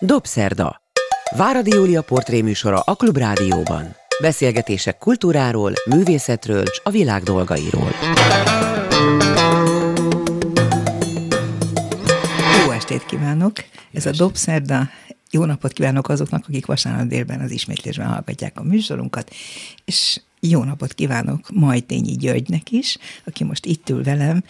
Dobszerda. Váradi Júlia portréműsora a Klubrádióban. Beszélgetések kultúráról, művészetről és a világ dolgairól. Jó estét kívánok! Ez a Dobszerda. Jó napot kívánok azoknak, akik vasárnap délben az ismétlésben hallgatják a műsorunkat, és jó napot kívánok Majtényi Györgynek is, aki most itt ül velem,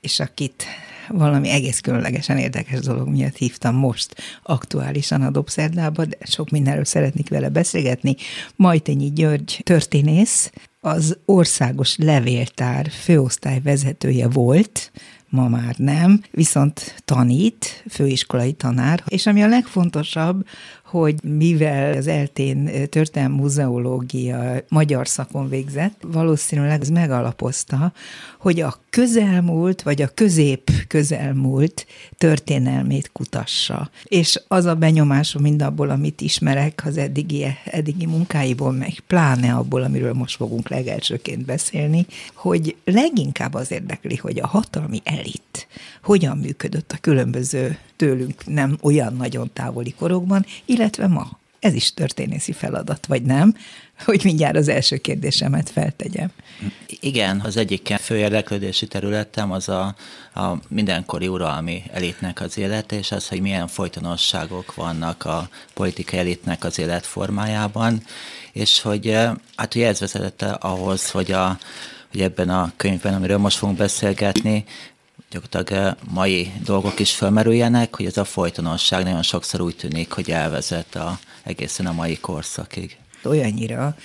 és akit valami egész különlegesen érdekes dolog miatt hívtam most aktuálisan a Dobszerdába, de sok mindenről szeretnék vele beszélgetni. Majtényi György történész, az országos levéltár főosztály vezetője volt, ma már nem, viszont tanít, főiskolai tanár, és ami a legfontosabb, hogy mivel az eltén történelmi muzeológia magyar szakon végzett, valószínűleg ez megalapozta, hogy a közelmúlt, vagy a közép közelmúlt történelmét kutassa. És az a benyomásom mindabból, amit ismerek az eddigi, eddigi munkáiból, meg pláne abból, amiről most fogunk legelsőként beszélni, hogy leginkább az érdekli, hogy a hatalmi elit hogyan működött a különböző tőlünk nem olyan nagyon távoli korokban, illetve ma. Ez is történészi feladat, vagy nem? Hogy mindjárt az első kérdésemet feltegyem. Igen, az egyik fő érdeklődési területem az a, a mindenkori uralmi elitnek az élete, és az, hogy milyen folytonosságok vannak a politikai elitnek az életformájában, és hogy hát ugye ez vezetett ahhoz, hogy a hogy ebben a könyvben, amiről most fogunk beszélgetni, gyakorlatilag mai dolgok is felmerüljenek, hogy ez a folytonosság nagyon sokszor úgy tűnik, hogy elvezet a, egészen a mai korszakig. Olyannyira,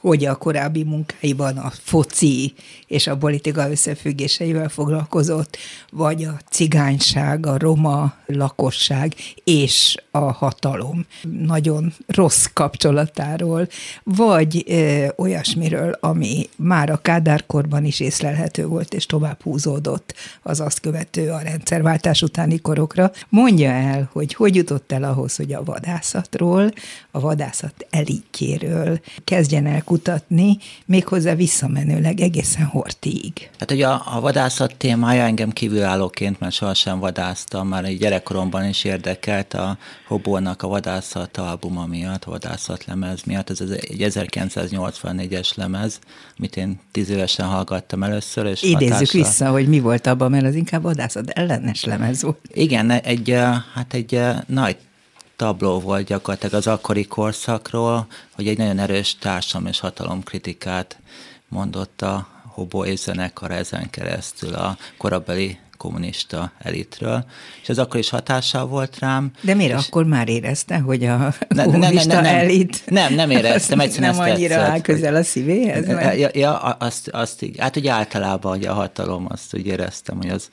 hogy a korábbi munkáiban a foci és a politika összefüggéseivel foglalkozott, vagy a cigányság, a roma lakosság és a hatalom nagyon rossz kapcsolatáról, vagy ö, olyasmiről, ami már a kádárkorban is észlelhető volt, és tovább húzódott az azt követő a rendszerváltás utáni korokra. Mondja el, hogy hogy jutott el ahhoz, hogy a vadászatról, a vadászat elitjéről kezdjen el kutatni, méghozzá visszamenőleg egészen hortíig. Hát ugye a, a vadászat témája engem kívülállóként, mert sohasem vadáztam, már egy gyerekkoromban is érdekelt a Hobónak a vadászat albuma miatt, a vadászat lemez miatt. Ez egy 1984-es lemez, amit én tíz évesen hallgattam először. És Idézzük hatásra... vissza, hogy mi volt abban, mert az inkább vadászat ellenes lemez volt. Igen, egy, hát egy nagy tabló volt gyakorlatilag az akkori korszakról, hogy egy nagyon erős társadalom és hatalomkritikát mondott a Hobo és zenekar ezen keresztül a korabeli kommunista elitről, és ez akkor is hatással volt rám. De miért és... akkor már érezte, hogy a ne, kommunista ne, ne, ne, elit... Nem, nem éreztem, egyszerűen Nem annyira tetszett, áll közel a szívéhez? Mert... Ja, ja, azt, azt, hát ugye általában hogy a hatalom, azt úgy éreztem, hogy az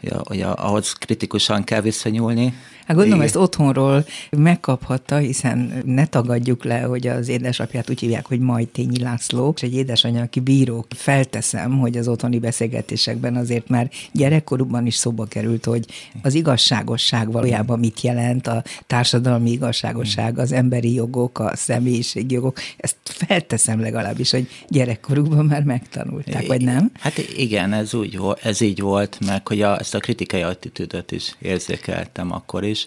hogy, a, hogy a, ahhoz kritikusan kell viszonyulni. Hát gondolom, Igen. ezt otthonról megkaphatta, hiszen ne tagadjuk le, hogy az édesapját úgy hívják, hogy Majtényi László, és egy édesanyja, aki bíró. Felteszem, hogy az otthoni beszélgetésekben azért már gyerekkorukban is szóba került, hogy az igazságosság valójában mit jelent, a társadalmi igazságosság, az emberi jogok, a személyiségi jogok. Ezt felteszem legalábbis, hogy gyerekkorukban már megtanulták, vagy nem? Hát igen, ez, úgy, ez így volt, meg hogy a, ezt a kritikai attitűdöt is érzékeltem akkor is, is.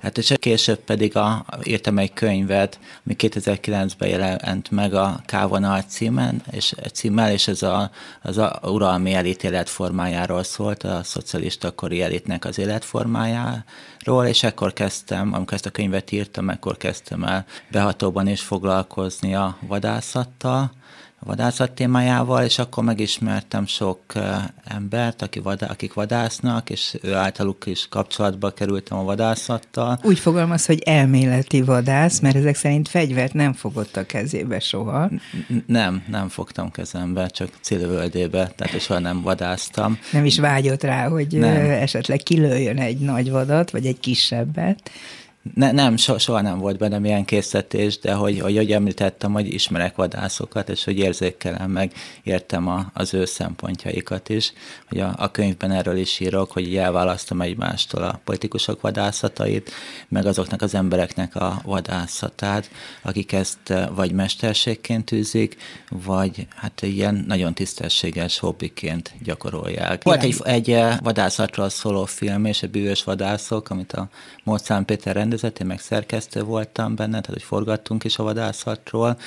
Hát és később pedig a, írtam egy könyvet, ami 2009-ben jelent meg a Kávonal címen, és, címmel, és ez a, az a uralmi elit életformájáról szólt, a szocialista kori elitnek az életformájáról, és ekkor kezdtem, amikor ezt a könyvet írtam, ekkor kezdtem el behatóban is foglalkozni a vadászattal, vadászat témájával, és akkor megismertem sok embert, aki vadá, akik vadásznak, és ő általuk is kapcsolatba kerültem a vadászattal. Úgy fogalmaz, hogy elméleti vadász, mert ezek szerint fegyvert nem fogott a kezébe soha. Nem, nem fogtam kezembe, csak célvöldébe, tehát soha nem vadáztam. Nem is vágyott rá, hogy nem. esetleg kilőjön egy nagy vadat, vagy egy kisebbet. Ne, nem, so, soha nem volt bennem ilyen készítés, de hogy, hogy, hogy említettem, hogy ismerek vadászokat, és hogy érzékelem meg, értem a, az ő szempontjaikat is. Hogy a, a könyvben erről is írok, hogy elválasztom egymástól a politikusok vadászatait, meg azoknak az embereknek a vadászatát, akik ezt eh, vagy mesterségként űzik, vagy hát ilyen nagyon tisztességes hobbiként gyakorolják. Volt egy, egy eh, vadászatról szóló film, és a bűvös vadászok, amit a Mozart Péter rendezett, én meg szerkesztő voltam benne, tehát hogy forgattunk is a vadászatról,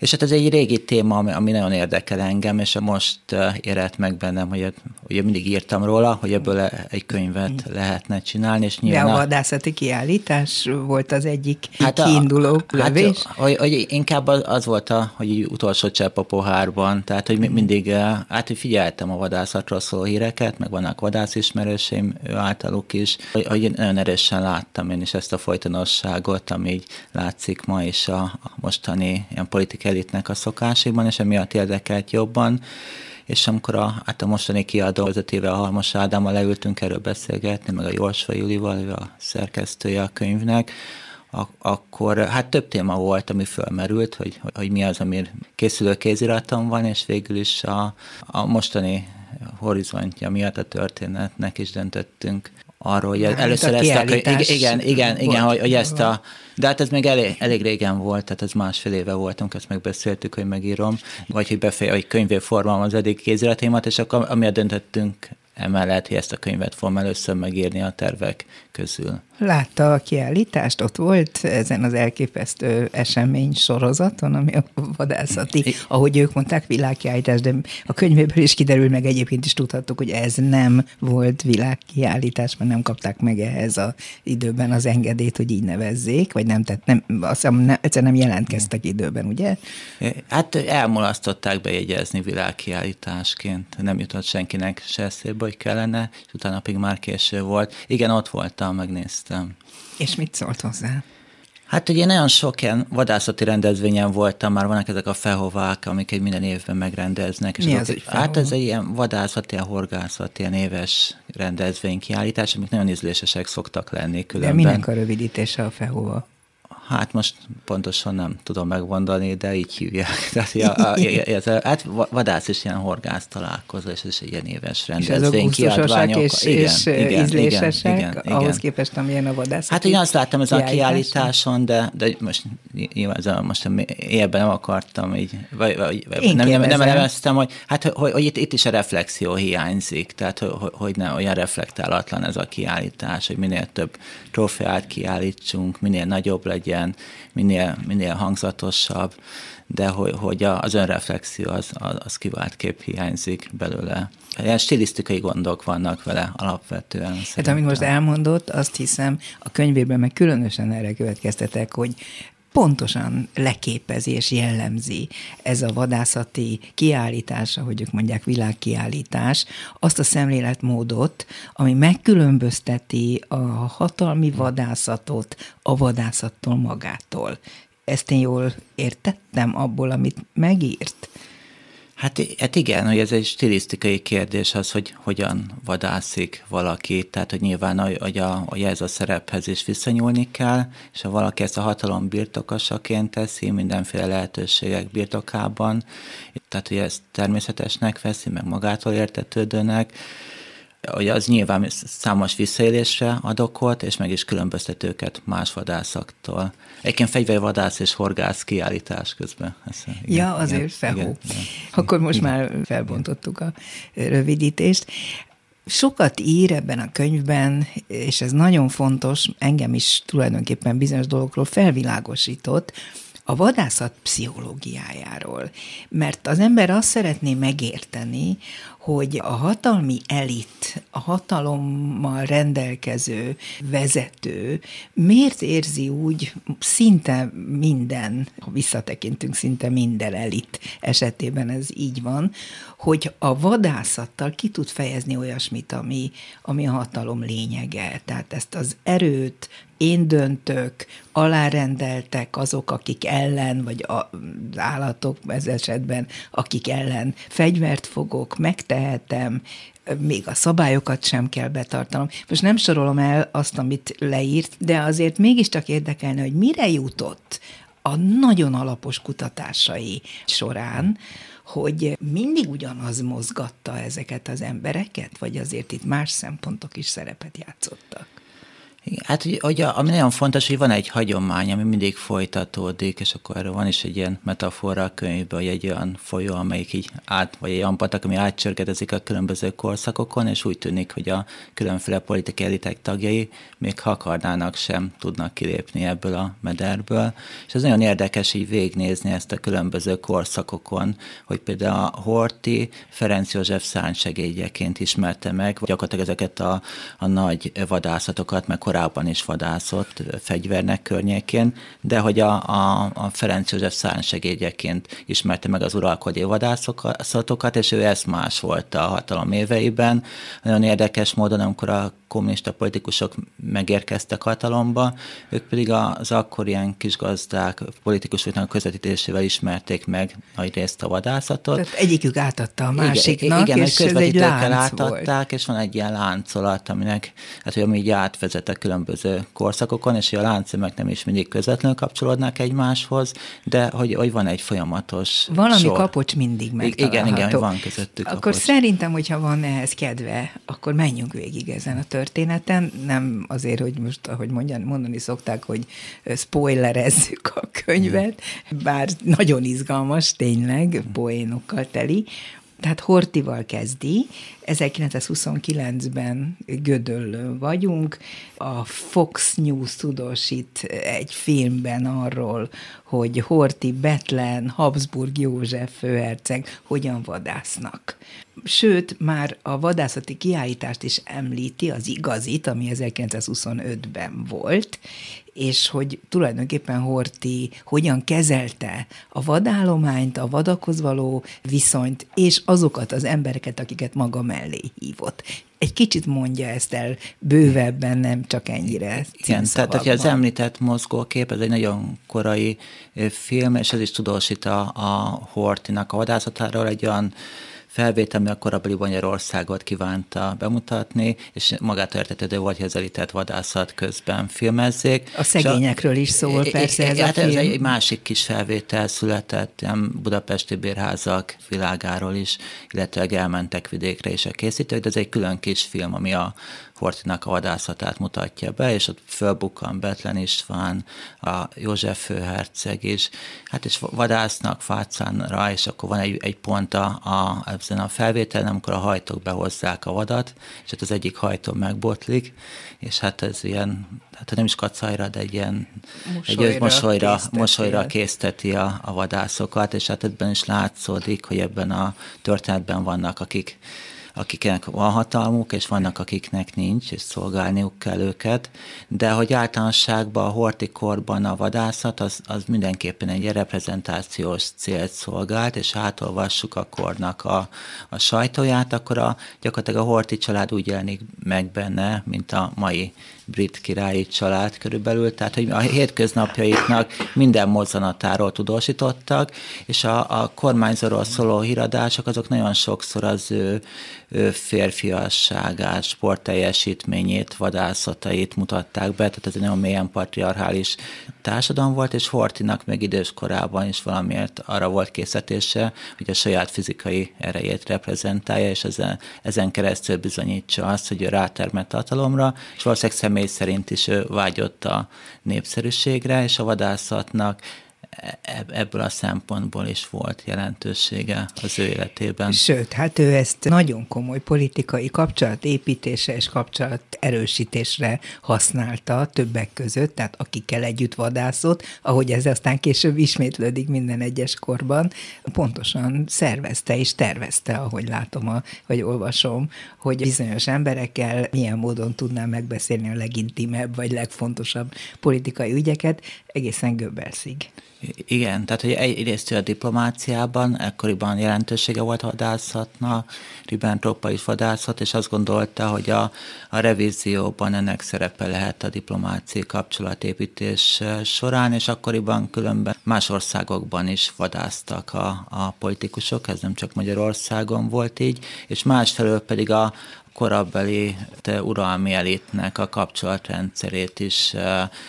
és hát ez egy régi téma, ami, nagyon érdekel engem, és most érett meg bennem, hogy ugye mindig írtam róla, hogy ebből egy könyvet lehetne csinálni. És nyilván De a vadászati kiállítás volt az egyik hát kiinduló a, lövés? Hát, hogy, hogy inkább az, volt, a, hogy utolsó csepp a pohárban, tehát hogy mindig, hát hogy figyeltem a vadászatról szóló híreket, meg vannak vadászismerőseim általuk is, hogy, hogy nagyon erősen láttam én is ezt a folytonosságot, ami így látszik ma is a, a mostani ilyen politikai elitnek a szokásaiban, és emiatt érdekelt jobban. És amikor a, hát a mostani kiadó vezetével, a Halmos Ádámmal leültünk erről beszélgetni, meg a Jorsva Julival, a szerkesztője a könyvnek, akkor hát több téma volt, ami fölmerült, hogy, hogy mi az, ami készülő kéziratom van, és végül is a, a mostani horizontja miatt a történetnek is döntöttünk arról, hogy először ezt a, igen, igen, igen, igen hogy, hogy ezt a, de hát ez még elég, elég régen volt, tehát ez másfél éve voltunk, ezt megbeszéltük, hogy megírom, vagy hogy befeje, hogy könyvé formálom az eddig kéziratémat, és akkor amiatt döntöttünk emellett, hogy ezt a könyvet fogom először megírni a tervek közül. Látta a kiállítást? Ott volt ezen az elképesztő esemény sorozaton, ami a vadászati, ahogy ők mondták, világkiállítás, de a könyvéből is kiderül, meg egyébként is tudhattuk, hogy ez nem volt világkiállítás, mert nem kapták meg ehhez az időben az engedélyt, hogy így nevezzék, vagy nem, tehát nem, azt hiszem, nem, egyszer nem jelentkeztek időben, ugye? Hát elmulasztották bejegyezni világkiállításként, nem jutott senkinek se eszébe, hogy kellene, és utána pedig már késő volt. Igen, ott voltam, megnéztem. És mit szólt hozzá? Hát ugye nagyon sok ilyen vadászati rendezvényen voltam, már vannak ezek a fehovák, amiket minden évben megrendeznek. És Mi az egy Hát ez egy ilyen vadászati, ilyen horgászati, ilyen éves rendezvénykiállítás, amik nagyon ízlésesek szoktak lenni különben. De minek a rövidítése a fehova? Hát most pontosan nem tudom megmondani, de így hívják. Tehát, ja, a, ez, hát vadász is ilyen horgász találkozó, és ez egy ilyen éves rendezvény, és kiadványok. És, igen, és igen, ízlésesek, igen, igen, ahhoz képest, amilyen a vadász. Hát én azt láttam ez a kiállításon, de, de most nyilván ez a, most élben nem akartam így, vagy, vagy nem, nem, nem elemeztem, hogy, hát, hogy, hogy itt, itt, is a reflexió hiányzik, tehát hogy, hogy ne olyan reflektálatlan ez a kiállítás, hogy minél több trófeát kiállítsunk, minél nagyobb legyen, legyen, minél, minél hangzatosabb, de hogy, hogy az önreflexió az, az kivált kép hiányzik belőle. Ilyen stilisztikai gondok vannak vele alapvetően. Hát amit most elmondott, azt hiszem, a könyvében meg különösen erre következtetek, hogy pontosan leképezi és jellemzi ez a vadászati kiállítás, ahogy ők mondják, világkiállítás, azt a szemléletmódot, ami megkülönbözteti a hatalmi vadászatot a vadászattól magától. Ezt én jól értettem abból, amit megírt? Hát, hát igen, hogy ez egy stilisztikai kérdés az, hogy hogyan vadászik valaki, tehát hogy nyilván hogy a, hogy ez a szerephez is visszanyúlni kell, és ha valaki ezt a hatalom birtokosaként teszi, mindenféle lehetőségek birtokában, tehát hogy ezt természetesnek veszi, meg magától értetődőnek, hogy az nyilván számos visszaélésre ad okot, és meg is különböztet őket más vadászaktól. Egyébként fegyvervadász és horgász kiállítás közben. Ez, igen, ja, azért igen, felhó. Igen, igen. Akkor most igen. már felbontottuk a rövidítést. Sokat ír ebben a könyvben, és ez nagyon fontos, engem is tulajdonképpen bizonyos dolgokról felvilágosított, a vadászat pszichológiájáról. Mert az ember azt szeretné megérteni, hogy a hatalmi elit, a hatalommal rendelkező vezető miért érzi úgy szinte minden, ha visszatekintünk, szinte minden elit esetében ez így van, hogy a vadászattal ki tud fejezni olyasmit, ami, ami a hatalom lényege. Tehát ezt az erőt, én döntök, alárendeltek azok, akik ellen, vagy az állatok ez esetben, akik ellen fegyvert fogok, megtehetem, még a szabályokat sem kell betartanom. Most nem sorolom el azt, amit leírt, de azért mégiscsak érdekelne, hogy mire jutott a nagyon alapos kutatásai során, hogy mindig ugyanaz mozgatta ezeket az embereket, vagy azért itt más szempontok is szerepet játszottak? Hát ugye, ami nagyon fontos, hogy van egy hagyomány, ami mindig folytatódik, és akkor erről van is egy ilyen metafora a könyvben, hogy egy olyan folyó, amelyik így át, vagy egy olyan patak, ami átcsörgedezik a különböző korszakokon, és úgy tűnik, hogy a különféle politikai elitek tagjai még ha akarnának sem tudnak kilépni ebből a mederből. És ez nagyon érdekes így végnézni ezt a különböző korszakokon, hogy például a Horti Ferenc József szárnysegédjeként ismerte meg, gyakorlatilag ezeket a, a nagy vadászatokat, meg korábban is vadászott fegyvernek környékén, de hogy a, a, a Ferenc József szárnysegédjeként ismerte meg az uralkodó vadászatokat, és ő ezt más volt a hatalom éveiben. Nagyon érdekes módon, amikor a kommunista politikusok megérkeztek hatalomba, ők pedig az akkor ilyen kisgazdák politikusoknak közvetítésével ismerték meg nagy részt a vadászatot. Tehát egyikük átadta a másiknak, igen, igen, és ez egy lánc átadták, volt. és van egy ilyen láncolat, aminek, hát hogy ami így átvezet a különböző korszakokon, és a láncemek nem is mindig közvetlenül kapcsolódnak egymáshoz, de hogy, hogy van egy folyamatos Valami sor. kapocs mindig meg. Igen, igen, hogy van közöttük Akkor kapocs. szerintem, hogyha van ehhez kedve, akkor menjünk végig ezen a történeten, nem azért, hogy most, ahogy mondjani, mondani szokták, hogy spoilerezzük a könyvet, bár nagyon izgalmas, tényleg, poénokkal teli, tehát Hortival kezdi, 1929-ben Gödöllön vagyunk, a Fox News tudósít egy filmben arról, hogy Horti, Betlen, Habsburg József főherceg hogyan vadásznak. Sőt, már a vadászati kiállítást is említi, az igazit, ami 1925-ben volt, és hogy tulajdonképpen Horti hogyan kezelte a vadállományt, a vadakhoz való viszonyt, és azokat az embereket, akiket maga mellé hívott. Egy kicsit mondja ezt el bővebben, nem csak ennyire Igen, tehát hogy az említett mozgókép, ez egy nagyon korai film, és ez is tudósít a, a Hortinak a vadászatáról, egy olyan felvétel, ami a korabeli Magyarországot kívánta bemutatni, és magát értetődő volt, hogy az elitett vadászat közben filmezzék. A szegényekről is szól persze ez hát a film. Ez egy másik kis felvétel született, ilyen budapesti bérházak világáról is, illetve elmentek vidékre is a készítők, de ez egy külön kis film, ami a Hortinak a vadászatát mutatja be, és ott fölbukkan Betlen István, a József főherceg is, hát és vadásznak Fácánra, és akkor van egy, egy pont a, a, ezen a felvételen, amikor a hajtók behozzák a vadat, és hát az egyik hajtó megbotlik, és hát ez ilyen, hát nem is kacajra, de egy ilyen mosolyra, egy mosolyra, készteti, mosolyra készteti a, a vadászokat, és hát ebben is látszódik, hogy ebben a történetben vannak, akik akiknek van hatalmuk, és vannak, akiknek nincs, és szolgálniuk kell őket, de hogy általánosságban a hortikorban a vadászat az, az mindenképpen egy reprezentációs célt szolgált, és átolvassuk a kornak a, a sajtóját, akkor a, gyakorlatilag a horti család úgy jelenik meg benne, mint a mai brit királyi család körülbelül, tehát hogy a hétköznapjaiknak minden mozzanatáról tudósítottak, és a, a kormányzóról szóló híradások azok nagyon sokszor az ő, ő férfiasságát, sportteljesítményét, vadászatait mutatták be, tehát ez egy nagyon mélyen patriarchális társadalom volt, és Hortinak még idős korában is valamiért arra volt készítése, hogy a saját fizikai erejét reprezentálja, és ezen, ezen keresztül bizonyítsa azt, hogy ő rátermett hatalomra, és valószínűleg személy szerint is vágyott a népszerűségre, és a vadászatnak ebből a szempontból is volt jelentősége az ő életében. Sőt, hát ő ezt nagyon komoly politikai kapcsolatépítése és kapcsolat erősítésre használta többek között, tehát akikkel együtt vadászott, ahogy ez aztán később ismétlődik minden egyes korban, pontosan szervezte és tervezte, ahogy látom, a, vagy olvasom, hogy bizonyos emberekkel milyen módon tudná megbeszélni a legintimebb vagy legfontosabb politikai ügyeket, egészen Göbbelszig. Igen, tehát hogy egyrészt a diplomáciában ekkoriban jelentősége volt a vadászatnak, Ribbentrop is vadászat, és azt gondolta, hogy a, a revízióban ennek szerepe lehet a diplomáciai kapcsolatépítés során, és akkoriban különben más országokban is vadáztak a, a politikusok, ez nem csak Magyarországon volt így, és másfelől pedig a, korabeli uralmi elitnek a kapcsolatrendszerét is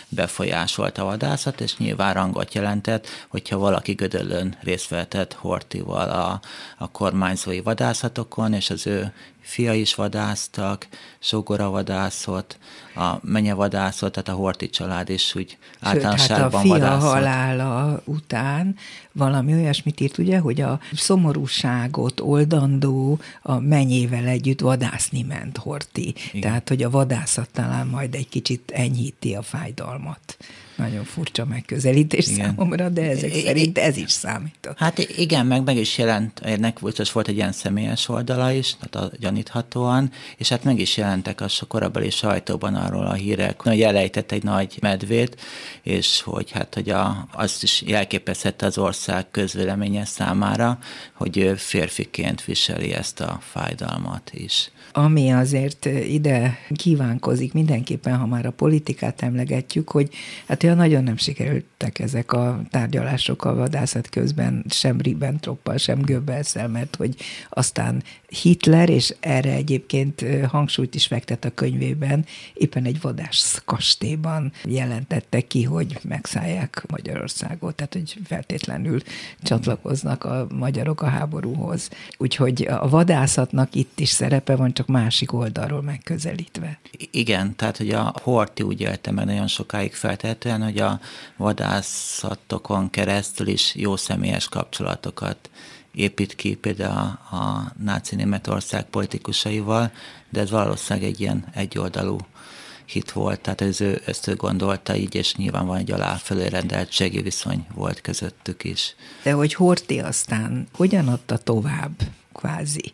befolyásolt a vadászat, és nyilván rangot jelentett, hogyha valaki Gödöllön részt vehetett Hortival a, a kormányzói vadászatokon, és az ő fia is vadásztak, sógora vadászott, a menye vadászott, tehát a Horti család is úgy általánosságban Sőt, hát a fia vadászott. halála után valami olyasmit írt, ugye, hogy a szomorúságot oldandó a menyével együtt vadászni ment Horti. Igen. Tehát, hogy a vadászat talán majd egy kicsit enyhíti a fájdalmat. Nagyon furcsa megközelítés igen. számomra, de ezek szerint ez is számított. Hát igen, meg meg is jelent, ennek volt egy ilyen személyes oldala is, tehát a gyaníthatóan, és hát meg is jelentek a korabeli sajtóban arról a hírek, hogy elejtett egy nagy medvét, és hogy hát, hogy a, azt is jelképezhette az ország közvéleménye számára, hogy férfiként viseli ezt a fájdalmat is. Ami azért ide kívánkozik mindenképpen, ha már a politikát emlegetjük, hogy hát olyan nagyon nem sikerültek ezek a tárgyalások a vadászat közben, sem Ribbentroppal, sem Goebbelszel, mert hogy aztán Hitler, és erre egyébként hangsúlyt is fektet a könyvében, éppen egy vadász kastélyban jelentette ki, hogy megszállják Magyarországot, tehát hogy feltétlenül csatlakoznak a magyarok a háborúhoz. Úgyhogy a vadászatnak itt is szerepe van, csak másik oldalról megközelítve. Igen, tehát hogy a Horti úgy élte meg nagyon sokáig feltehetően, hogy a vadászatokon keresztül is jó személyes kapcsolatokat épít ki például a, a náci Németország politikusaival, de ez valószínűleg egy ilyen egyoldalú hit volt, tehát ez ő, ezt ő gondolta így, és nyilván van egy aláfölé rendeltségi viszony volt közöttük is. De hogy Horti aztán hogyan adta tovább kvázi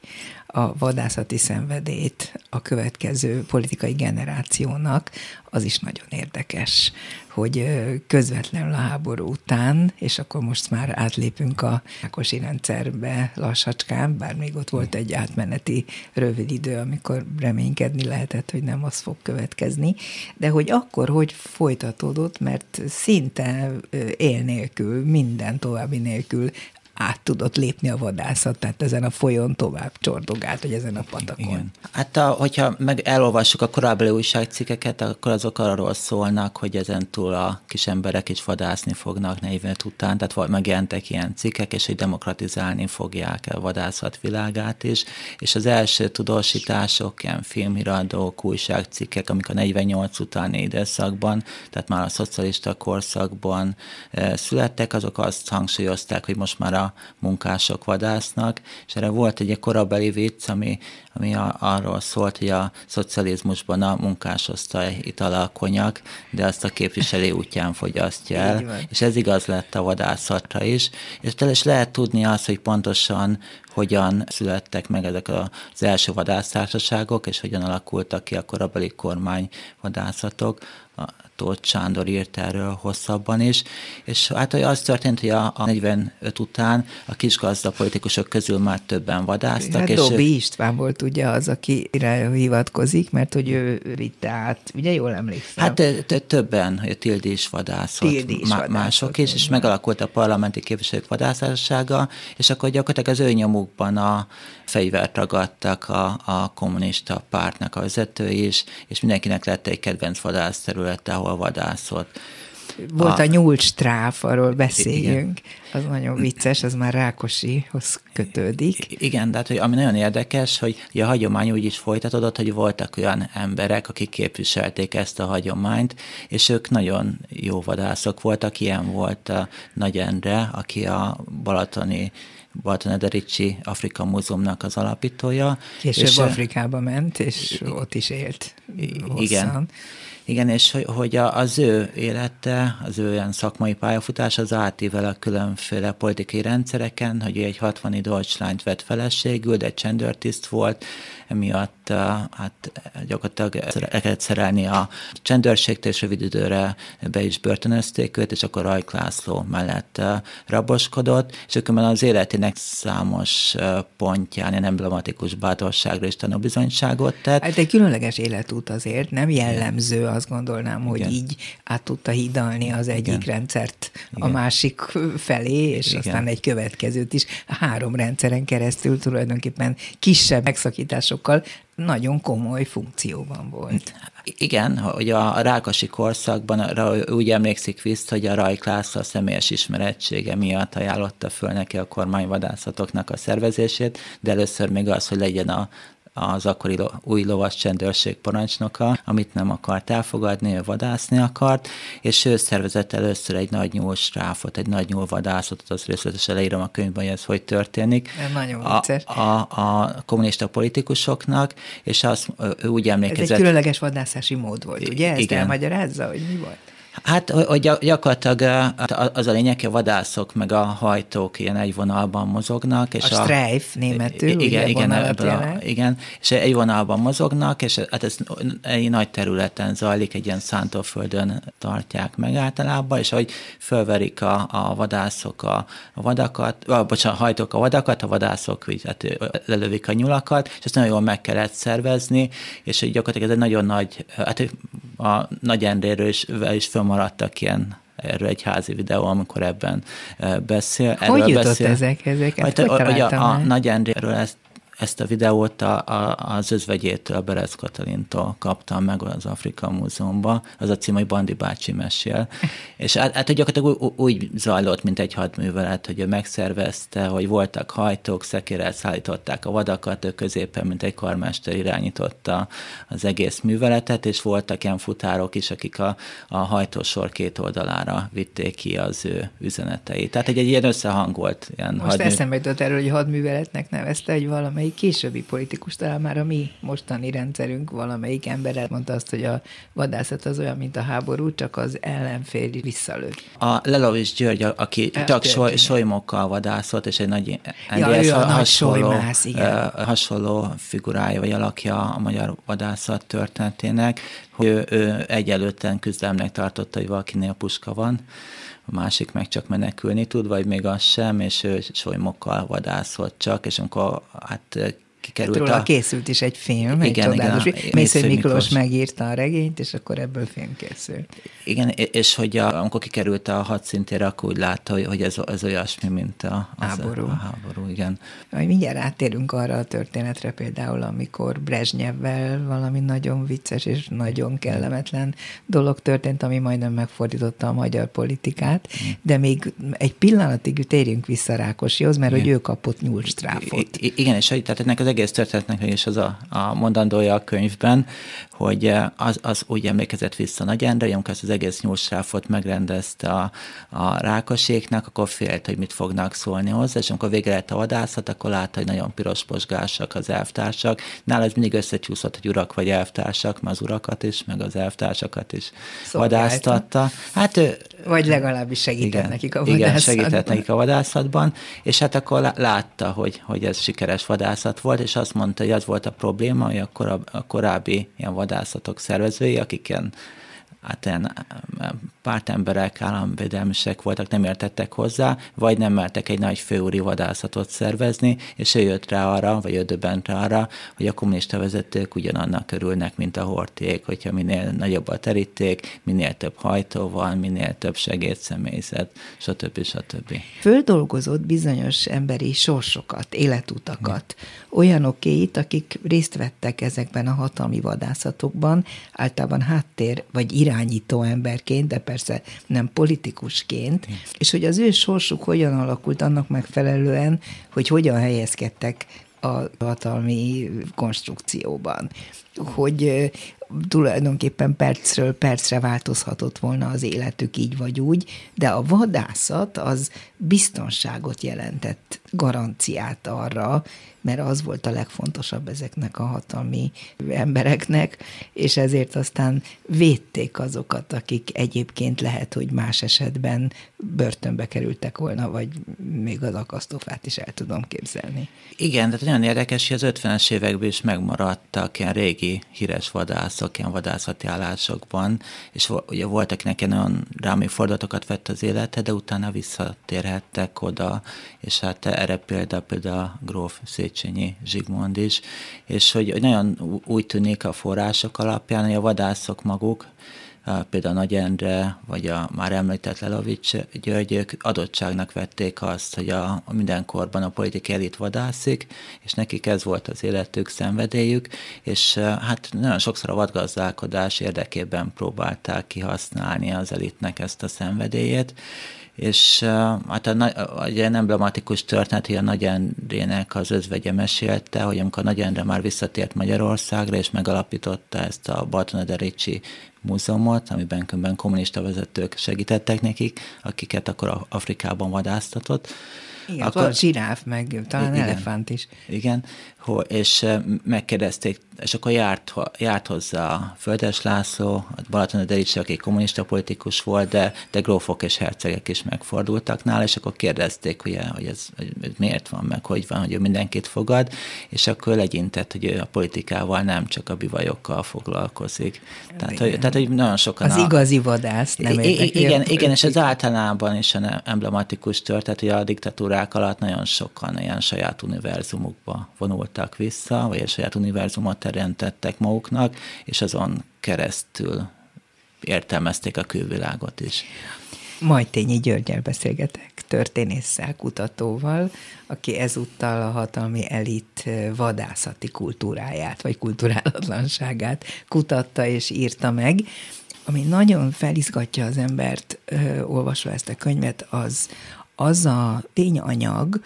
a vadászati szenvedét a következő politikai generációnak, az is nagyon érdekes, hogy közvetlenül a háború után, és akkor most már átlépünk a Ákosi rendszerbe lassacskán, bár még ott volt egy átmeneti rövid idő, amikor reménykedni lehetett, hogy nem az fog következni, de hogy akkor hogy folytatódott, mert szinte él nélkül, minden további nélkül át tudott lépni a vadászat, tehát ezen a folyón tovább csordogált, hogy ezen a patakon. Igen. Hát a, hogyha meg elolvassuk a korábbi újságcikkeket, akkor azok arról szólnak, hogy ezen túl a kis emberek is vadászni fognak 45 után, tehát megjelentek ilyen cikkek, és hogy demokratizálni fogják a vadászat világát is, és az első tudósítások, ilyen filmiradók, újságcikkek, amik a 48 utáni időszakban, tehát már a szocialista korszakban e, születtek, azok azt hangsúlyozták, hogy most már a munkások vadásznak, és erre volt egy korabeli vicc, ami, ami a, arról szólt, hogy a szocializmusban a munkásosztály itala a konyak, de azt a képviselő útján fogyasztja el, és ez igaz lett a vadászatra is, és is lehet tudni azt, hogy pontosan hogyan születtek meg ezek az első vadásztársaságok, és hogyan alakultak ki a korabeli kormány vadászatok. Tóth Sándor írt erről hosszabban is, és hát az történt, hogy a, a 45 után a kisgazda politikusok közül már többen vadáztak. Hát és Dobbi ő... István volt ugye az, akire hivatkozik, mert hogy ő vitte át, ugye jól emlékszem? Hát többen, hogy Tildi is vadászott, Tildi is vadászott, mások is, és megalakult a parlamenti képviselők vadászássága, és akkor gyakorlatilag az ő nyomukban a fegyvert ragadtak a, a kommunista pártnak a vezetői is, és mindenkinek lett egy kedvenc vadász területe, ahol vadászott. Volt a, a nyúlstráf, arról beszéljünk. Igen. Az nagyon vicces, az már Rákosihoz kötődik. Igen, de hát, hogy ami nagyon érdekes, hogy a hagyomány úgy is folytatódott, hogy voltak olyan emberek, akik képviselték ezt a hagyományt, és ők nagyon jó vadászok voltak. Ilyen volt a Nagy Endre, aki a balatoni Balaton Edericsi Afrika Múzeumnak az alapítója. Később és Afrikába ment, és ott is élt hosszan. Igen. Igen, és hogy az ő élete, az ő ilyen szakmai pályafutás az átível a különféle politikai rendszereken, hogy ő egy 60 Deutschland vett feleségül, de egy csendőrtiszt volt, emiatt hát gyakorlatilag el kellett szerelni a csendőrségtől, és rövid időre be is börtönözték őt, és akkor Rajk László mellett raboskodott, és akkor az életének számos pontján ilyen emblematikus bátorságra is tanúbizonyságot tett. Hát egy különleges életút azért, nem jellemző, azt gondolnám, hogy Igen. így át tudta hidalni az egyik Igen. rendszert Igen. a másik felé, és Igen. aztán egy következőt is. Három rendszeren keresztül tulajdonképpen kisebb megszakítások sokkal nagyon komoly funkcióban volt. Igen, hogy a Rákosi korszakban arra úgy emlékszik vissza, hogy a Rajk László személyes ismerettsége miatt ajánlotta föl neki a kormányvadászatoknak a szervezését, de először még az, hogy legyen a az akkori új lovas csendőrség parancsnoka, amit nem akart elfogadni, ő vadászni akart, és ő szervezett először egy nagy nyúlstráfot, egy nagy nyúlvadászatot, az részletesen leírom a könyvben, hogy ez hogy történik. Nagyon a, a, a kommunista politikusoknak, és azt úgy emlékezett... Ez egy különleges vadászási mód volt, ugye? Ezt igen. elmagyarázza, hogy mi volt? Hát hogy gyakorlatilag az a lényeg, hogy a vadászok meg a hajtók ilyen egy vonalban mozognak. És a, a Streif németül, igen, ugye igen, ebből a, igen, és egy vonalban mozognak, és hát ez egy nagy területen zajlik, egy ilyen szántóföldön tartják meg általában, és ahogy fölverik a, a vadászok a, a vadakat, vagy bocsánat, a hajtók a vadakat, a vadászok hát lelövik a nyulakat, és ezt nagyon jól meg kellett szervezni, és gyakorlatilag ez egy nagyon nagy, hát a Nagy Endréről is, is föl maradtak ilyen erről egy házi videó, amikor ebben beszél. Hogy erről jutott beszél. ezek, ezeket? Hát, hogy, hogy a, a Nagy Endréről ezt ezt a videót a, a, az özvegyétől, a Berez Katalintól kaptam meg az Afrika Múzeumban, az a cím, hogy Bandi bácsi mesél. és hát, hát gyakorlatilag úgy, úgy zajlott, mint egy hadművelet, hogy ő megszervezte, hogy voltak hajtók, szekérrel szállították a vadakat, ő középen, mint egy karmester irányította az egész műveletet, és voltak ilyen futárok is, akik a, a hajtósor két oldalára vitték ki az ő üzeneteit. Tehát egy, egy ilyen összehangolt ilyen Most hadmű... eszembe jutott erről, hogy hadműveletnek nevezte, egy valamelyik valamelyik későbbi politikus, talán már a mi mostani rendszerünk valamelyik ember mondta azt, hogy a vadászat az olyan, mint a háború, csak az ellenfél visszalő. A Lelovics György, aki a csak soly, solymokkal vadászott, és egy nagy, ja, ő a hasonló, nagy solymász, igen. hasonló figurája vagy alakja a magyar vadászat történetének, hogy ő, ő egyelőtten küzdelemnek tartotta, hogy valakinél puska van, a másik meg csak menekülni tud, vagy még az sem, és ő solymokkal vadászott csak, és amikor hát kikerült hát a... készült is egy film, igen, egy csodálatos igen, film. Mésző Miklós, Miklós megírta a regényt, és akkor ebből film készült. Igen, és hogy a, amikor kikerült a hadszintére, akkor úgy látta, hogy, ez, ez olyasmi, mint a, az háború. A, a háború, igen. Hogy mindjárt átérünk arra a történetre például, amikor Brezsnyevvel valami nagyon vicces és nagyon kellemetlen dolog történt, ami majdnem megfordította a magyar politikát, mm. de még egy pillanatig térjünk vissza Rákosihoz, mert igen. hogy ő kapott nyúlstráfot. I, igen, és hogy, tehát ennek az egész történetnek is az a, a mondandója a könyvben, hogy eh, az, az úgy emlékezett vissza Nagy Endre, amikor ezt az egész nyúlsráfot megrendezte a, a rákoséknak, akkor félt, hogy mit fognak szólni hozzá, és amikor végre lett a vadászat, akkor látta, hogy nagyon piros posgásak az elvtársak. Nála ez mindig összecsúszott, hogy urak vagy elvtársak, mert az urakat is, meg az elvtársakat is Szolgálta. vadáztatta. Hát ő, vagy legalábbis segített igen, nekik a vadászatban. Igen, segített nekik a vadászatban, és hát akkor látta, hogy, hogy ez sikeres vadászat volt, és azt mondta, hogy az volt a probléma, hogy a, korab, a korábbi ilyen vadászatok szervezői, akik ilyen hát ilyen pártemberek, államvédelmisek voltak, nem értettek hozzá, vagy nem mertek egy nagy főúri vadászatot szervezni, és ő jött rá arra, vagy ő döbbent rá arra, hogy a kommunista vezetők ugyanannak örülnek, mint a horték, hogyha minél nagyobb a teríték, minél több hajtó van, minél több segédszemélyzet, stb. stb. Földolgozott bizonyos emberi sorsokat, életutakat, olyanokét, akik részt vettek ezekben a hatalmi vadászatokban, általában háttér vagy irányító emberként, de persze nem politikusként, és hogy az ő sorsuk hogyan alakult annak megfelelően, hogy hogyan helyezkedtek a hatalmi konstrukcióban. Hogy tulajdonképpen percről percre változhatott volna az életük így vagy úgy, de a vadászat az biztonságot jelentett, garanciát arra, mert az volt a legfontosabb ezeknek a hatalmi embereknek, és ezért aztán védték azokat, akik egyébként lehet, hogy más esetben börtönbe kerültek volna, vagy még az akasztófát is el tudom képzelni. Igen, tehát nagyon érdekes, hogy az 50-es években is megmaradtak ilyen régi híres vadászok, ilyen vadászati állásokban, és ugye voltak, akinek olyan rámi fordulatokat vett az élete, de utána visszatérhettek oda, és hát erre példa például a gróf Széchenyi Zsigmond is, és hogy nagyon úgy tűnik a források alapján, hogy a vadászok maguk például Nagy Endre, vagy a már említett Lelovics Györgyök adottságnak vették azt, hogy a, a mindenkorban a politikai elit vadászik, és nekik ez volt az életük, szenvedélyük, és hát nagyon sokszor a vadgazdálkodás érdekében próbálták kihasználni az elitnek ezt a szenvedélyét, és hát a, a, egy ilyen emblematikus történet, hogy a Nagy Endrének az özvegye mesélte, hogy amikor Nagy Endre már visszatért Magyarországra, és megalapította ezt a Ricsi múzeumot, amiben különben kommunista vezetők segítettek nekik, akiket akkor Afrikában vadásztatott. Igen, akkor, a zsiráf, meg talán igen, elefánt is. Igen, és megkérdezték és akkor járt, járt hozzá a Földes László, a Balaton Derics, aki kommunista politikus volt, de, de grófok és hercegek is megfordultak nála, és akkor kérdezték, hogy, hogy, ez, hogy miért van, meg hogy van, hogy ő mindenkit fogad, és akkor legyintett, hogy ő a politikával nem csak a bivajokkal foglalkozik. Tehát, hogy, tehát, hogy nagyon sokan... Az a, igazi vadász nem I- Igen, igen, és ez általában is emblematikus történet, hogy a diktatúrák alatt nagyon sokan ilyen saját univerzumukba vonultak vissza, vagy a saját univerzumot teremtettek maguknak, és azon keresztül értelmezték a külvilágot is. Majtényi Györgyel beszélgetek, történésszel, kutatóval, aki ezúttal a hatalmi elit vadászati kultúráját, vagy kulturálatlanságát kutatta és írta meg. Ami nagyon felizgatja az embert, ö, olvasva ezt a könyvet, az az a tényanyag,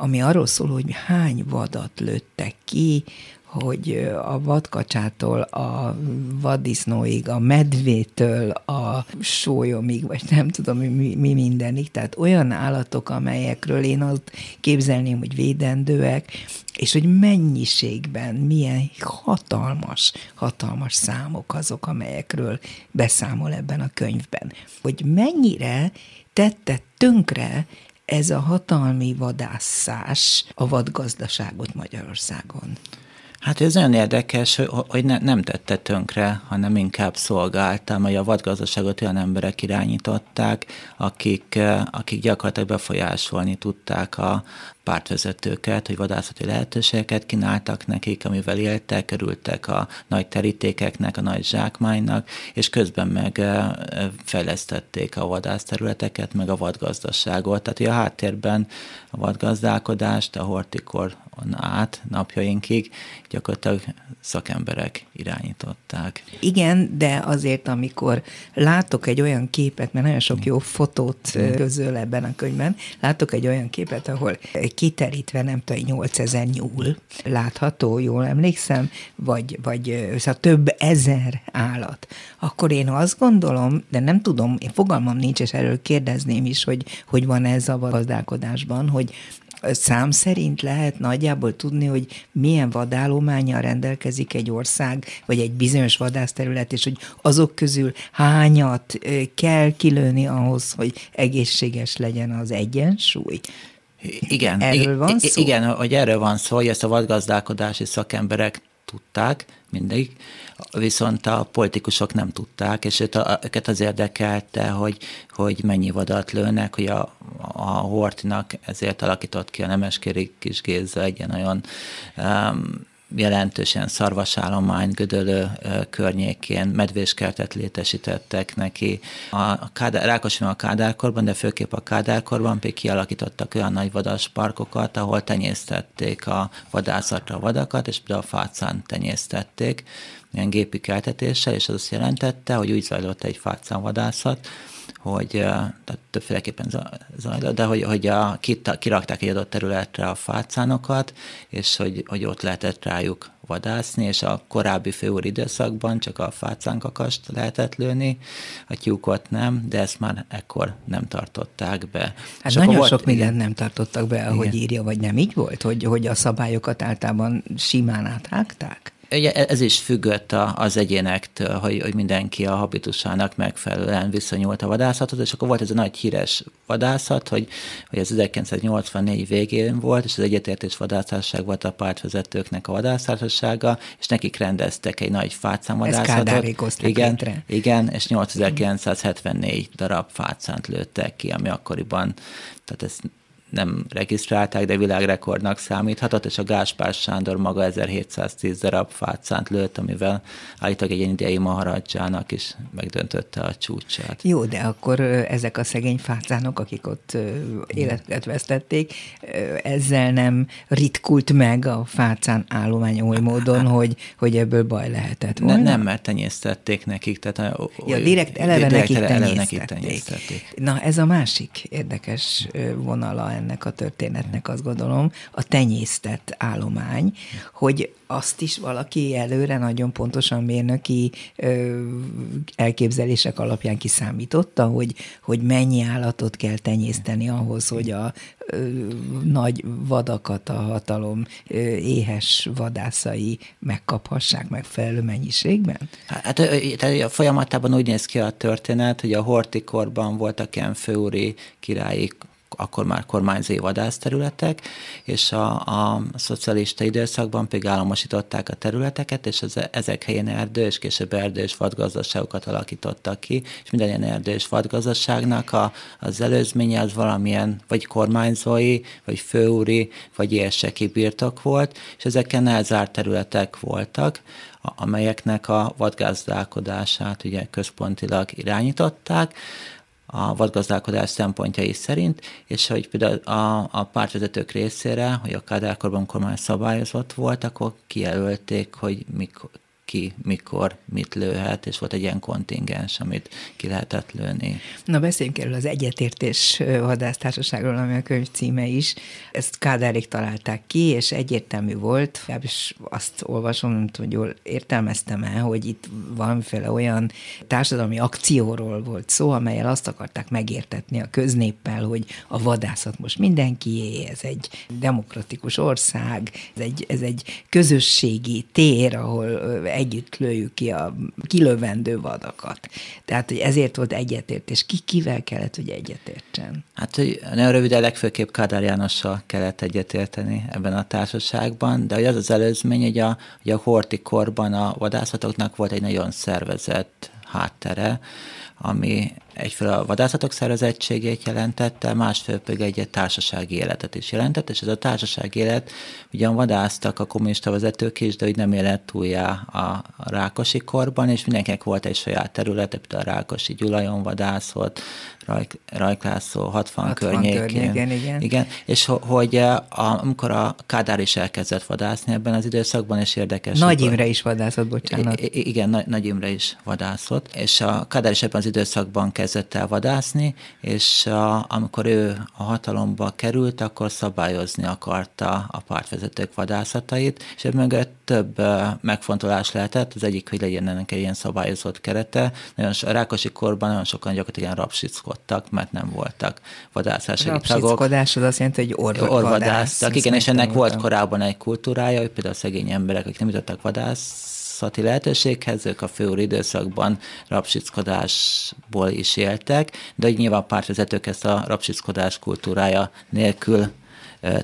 ami arról szól, hogy hány vadat lőttek ki, hogy a vadkacsától a vaddisznóig, a medvétől a sólyomig, vagy nem tudom mi, mi mindenig, tehát olyan állatok, amelyekről én azt képzelném, hogy védendőek, és hogy mennyiségben milyen hatalmas, hatalmas számok azok, amelyekről beszámol ebben a könyvben. Hogy mennyire tette tönkre ez a hatalmi vadászás a vadgazdaságot Magyarországon. Hát ez olyan érdekes, hogy ne, nem tette tönkre, hanem inkább szolgálta, hogy a vadgazdaságot olyan emberek irányították, akik, akik gyakorlatilag befolyásolni tudták a, pártvezetőket, hogy vadászati lehetőségeket kínáltak nekik, amivel éltek, kerültek a nagy terítékeknek, a nagy zsákmánynak, és közben meg fejlesztették a vadászterületeket, meg a vadgazdaságot. Tehát hogy a háttérben a vadgazdálkodást a hortikor át napjainkig gyakorlatilag szakemberek irányították. Igen, de azért, amikor látok egy olyan képet, mert nagyon sok jó fotót közöl ebben a könyvben, látok egy olyan képet, ahol kiterítve, nem tudom, 8000 nyúl látható, jól emlékszem, vagy, vagy szóval több ezer állat. Akkor én azt gondolom, de nem tudom, én fogalmam nincs, és erről kérdezném is, hogy, hogy van ez a gazdálkodásban, hogy szám szerint lehet nagyjából tudni, hogy milyen vadállományjal rendelkezik egy ország, vagy egy bizonyos vadászterület, és hogy azok közül hányat kell kilőni ahhoz, hogy egészséges legyen az egyensúly. Igen, erről van szó? Igen, hogy erről van szó, hogy ezt a vadgazdálkodási szakemberek tudták mindig, viszont a politikusok nem tudták, és őket az érdekelte, hogy, hogy mennyi vadat lőnek, hogy a, a Hortinak ezért alakított ki a Nemeskéri Kis Géza egy ilyen olyan um, jelentősen szarvasállomány Gödölő környékén medvéskertet létesítettek neki. A Kádár, Rákosin a Kádárkorban, de főképp a Kádárkorban pedig kialakítottak olyan nagy vadas parkokat, ahol tenyésztették a vadászatra a vadakat, és például a fácán tenyésztették ilyen gépi keltetéssel, és az azt jelentette, hogy úgy zajlott egy fácán vadászat, hogy tehát többféleképpen zajlott, de hogy, hogy a, kirakták egy adott területre a fácánokat, és hogy, hogy ott lehetett rájuk vadászni, és a korábbi főúr időszakban csak a fácánkakast lehetett lőni, a tyúkot nem, de ezt már ekkor nem tartották be. Hát és nagyon volt, sok mindent nem tartottak be, ahogy igen. írja, vagy nem így volt, hogy, hogy a szabályokat általában simán áthágták? Ez is függött az egyénektől, hogy, hogy mindenki a habitusának megfelelően viszonyult a vadászathoz, és akkor volt ez a nagy híres vadászat, hogy, hogy ez 1984 végén volt, és az egyetértés vadászásság volt a pártvezetőknek a vadászássága, és nekik rendeztek egy nagy fácánvadászatot. Igen, létre. igen, és 8974 darab fácánt lőttek ki, ami akkoriban, tehát ez nem regisztrálták, de világrekordnak számíthatott, és a Gáspár Sándor maga 1710 darab fácánt lőtt, amivel állítólag egy indiai maharadzsának is megdöntötte a csúcsát. Jó, de akkor ezek a szegény fácánok, akik ott életet vesztették, ezzel nem ritkult meg a fácán állomány oly módon, hogy, hogy ebből baj lehetett volna? Ne, nem, mert tenyésztették nekik. Tehát a, ja, direkt eleve, direkt nekik, eleve nekik tenyésztették. Na, ez a másik érdekes vonala ennek a történetnek, azt gondolom, a tenyésztett állomány, hogy azt is valaki előre nagyon pontosan mérnöki ö, elképzelések alapján kiszámította, hogy, hogy mennyi állatot kell tenyészteni ahhoz, hogy a ö, nagy vadakat a hatalom ö, éhes vadászai megkaphassák megfelelő mennyiségben? Hát tehát folyamatában úgy néz ki a történet, hogy a hortikorban voltak ilyen főúri királyi akkor már kormányzói vadászterületek, és a, a szocialista időszakban pedig államosították a területeket, és az, ezek helyén erdő, és később erdő és vadgazdaságokat alakítottak ki, és minden ilyen erdő és vadgazdaságnak a, az előzménye az valamilyen vagy kormányzói, vagy főúri, vagy érseki birtok volt, és ezeken elzárt területek voltak, amelyeknek a vadgazdálkodását ugye központilag irányították, a vadgazdálkodás szempontjai szerint, és hogy például a, a pártvezetők részére, hogy a kádárkorban kormány szabályozott volt, akkor kijelölték, hogy mikor, ki, mikor, mit lőhet, és volt egy ilyen kontingens, amit ki lehetett lőni. Na beszéljünk erről az egyetértés vadásztársaságról, ami a könyv címe is. Ezt Kádárik találták ki, és egyértelmű volt, és azt olvasom, hogy jól értelmeztem el, hogy itt valamiféle olyan társadalmi akcióról volt szó, amelyel azt akarták megértetni a köznéppel, hogy a vadászat most mindenkié, ez egy demokratikus ország, ez egy, ez egy közösségi tér, ahol együtt lőjük ki a kilövendő vadakat. Tehát, hogy ezért volt egyetértés. Ki kivel kellett, hogy egyetértsen? Hát, hogy nagyon röviden legfőképp Kádár Jánossal kellett egyetérteni ebben a társaságban, de az az előzmény, hogy a, hogy a horti korban a vadászatoknak volt egy nagyon szervezett háttere, ami egyfelől a vadászatok szervezettségét jelentette, másfél pedig egy társasági életet is jelentett, és ez a társasági élet ugyan vadásztak a kommunista vezetők is, de hogy nem élet túljá a Rákosi korban, és mindenkinek volt egy saját területe, például a Rákosi Gyulajon vadászott, Rajk, Rajklászó 60, 60 környékén. környékén igen. igen. És hogy a, amikor a Kádár is elkezdett vadászni ebben az időszakban, és érdekes. Nagy Imre is vadászott, bocsánat. I, igen, Nagy Imre is vadászott, és a Kádár is ebben az időszakban kezdett el vadászni, és a, amikor ő a hatalomba került, akkor szabályozni akarta a pártvezetők vadászatait, és mögött több megfontolás lehetett, az egyik, hogy legyen ennek egy ilyen szabályozott kerete. Nagyon a Rákosi korban nagyon sokan gyakorlatilag rapsickodtak, mert nem voltak vadászási tagok. Az azt jelenti, hogy orv- orvadásztak. Igen, és ennek volt korábban egy kultúrája, hogy például a szegény emberek, akik nem jutottak vadász vadászati lehetőséghez, ők a főúr időszakban rapsickodásból is éltek, de hogy nyilván pártvezetők ezt a rapsickodás kultúrája nélkül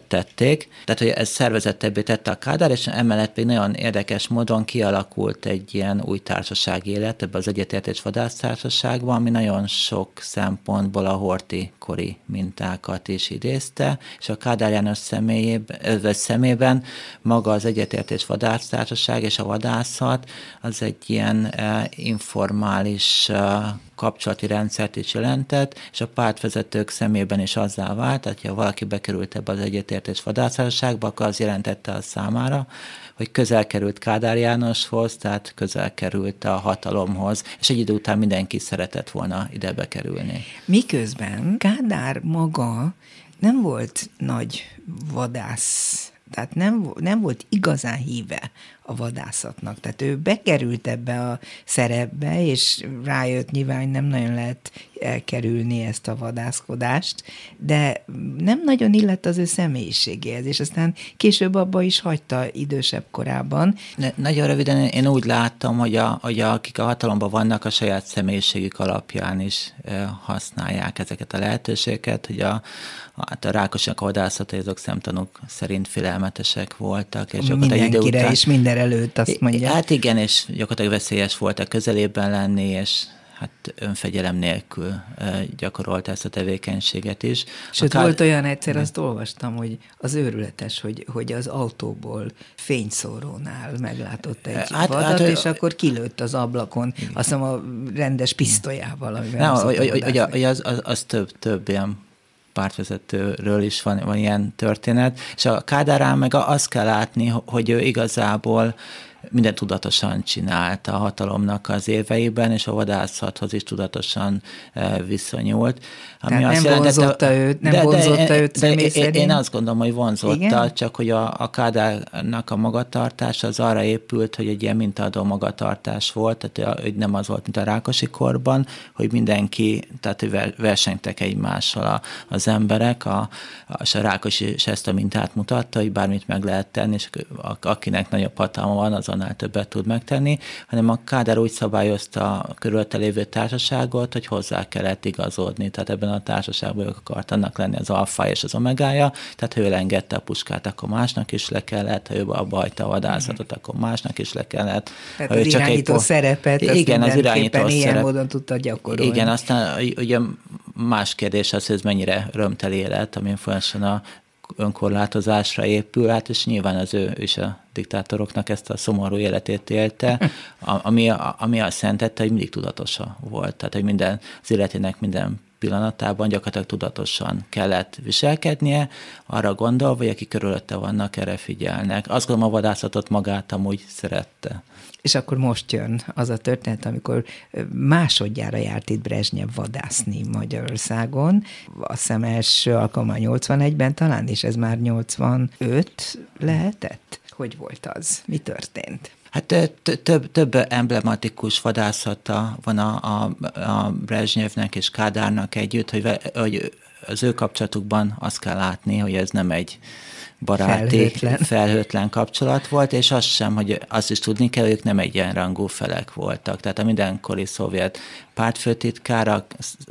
tették. Tehát, hogy ez szervezettebbé tette a Kádár, és emellett pedig nagyon érdekes módon kialakult egy ilyen új társasági élet ebbe az egyetértés vadásztársaságban, ami nagyon sok szempontból a horti kori mintákat is idézte, és a Kádár János személyében, szemében maga az egyetértés vadásztársaság és a vadászat az egy ilyen informális kapcsolati rendszert is jelentett, és a pártvezetők szemében is azzá vált, tehát ha valaki bekerült ebbe az egyetértés vadászárságba, akkor az jelentette a számára, hogy közel került Kádár Jánoshoz, tehát közel került a hatalomhoz, és egy idő után mindenki szeretett volna ide bekerülni. Miközben Kádár maga nem volt nagy vadász tehát nem, nem volt igazán híve a vadászatnak. Tehát ő bekerült ebbe a szerepbe, és rájött nyilván, nem nagyon lehet elkerülni ezt a vadászkodást, de nem nagyon illett az ő személyiségéhez, és aztán később abba is hagyta idősebb korában. Nagyon röviden én úgy láttam, hogy, a, hogy akik a hatalomban vannak, a saját személyiségük alapján is használják ezeket a lehetőségeket, hogy a, hát a rákosnak a vadászatai azok szemtanúk szerint félelmetesek voltak. És Mindenkire után, és minden előtt azt mondja. Hát igen, és gyakorlatilag veszélyes volt a közelében lenni, és hát önfegyelem nélkül gyakorolta ezt a tevékenységet is. Sőt, Akár... volt olyan egyszer, azt olvastam, hogy az őrületes, hogy, hogy az autóból fényszórónál meglátott egy hát, vadat, hát, és akkor kilőtt az ablakon, igen. azt hiszem a rendes pisztolyával. Nem, hogy, az, az, az több, több ilyen pártvezetőről is van, van ilyen történet, és a Kádárán meg azt kell látni, hogy ő igazából minden tudatosan csinált a hatalomnak az éveiben, és a vadászathoz is tudatosan eh, viszonyult. Ami Tehát nem vonzotta őt, nem de, vonzotta de, őt de, de én azt gondolom, hogy vonzotta, Igen? csak hogy a, a Kádárnak a magatartás az arra épült, hogy egy ilyen mintaadó magatartás volt, tehát hogy nem az volt, mint a Rákosi korban, hogy mindenki, tehát hogy versenytek egymással a, az emberek, a, a, a Rákosi is ezt a mintát mutatta, hogy bármit meg lehet tenni, és akinek nagyobb hatalma van, az annál többet tud megtenni, hanem a Kádár úgy szabályozta a körülötte lévő társaságot, hogy hozzá kellett igazodni. Tehát ebben a társaságban ők akart annak lenni az alfa és az omegája, tehát ő elengedte a puskát, akkor másnak is le kellett, ha ő abba hagyta a vadászatot, akkor másnak is le kellett. Tehát ha az csak irányító egy, szerepet, igen, az irányító ilyen szerep, módon tudta gyakorolni. Igen, aztán ugye más kérdés az, hogy ez mennyire örömteli élet, amin folyamatosan a önkorlátozásra épül, hát és nyilván az ő is a diktátoroknak ezt a szomorú életét élte, ami, ami azt jelentette, hogy mindig tudatosa volt. Tehát, hogy minden, az életének minden pillanatában gyakorlatilag tudatosan kellett viselkednie, arra gondolva, hogy akik körülötte vannak, erre figyelnek. Azt gondolom, a vadászatot magát amúgy szerette. És akkor most jön az a történet, amikor másodjára járt itt Brezsnyev vadászni Magyarországon. Azt hiszem első alkalommal 81-ben talán, és ez már 85 lehetett? Hogy volt az? Mi történt? Hát több, több emblematikus vadászata van a, a, a Brezsnyevnek és Kádárnak együtt, hogy, hogy az ő kapcsolatukban azt kell látni, hogy ez nem egy baráti, felhőtlen. felhőtlen kapcsolat volt, és azt sem, hogy azt is tudni kell, hogy ők nem egyenrangú felek voltak. Tehát a mindenkori szovjet pártfőtitkár a,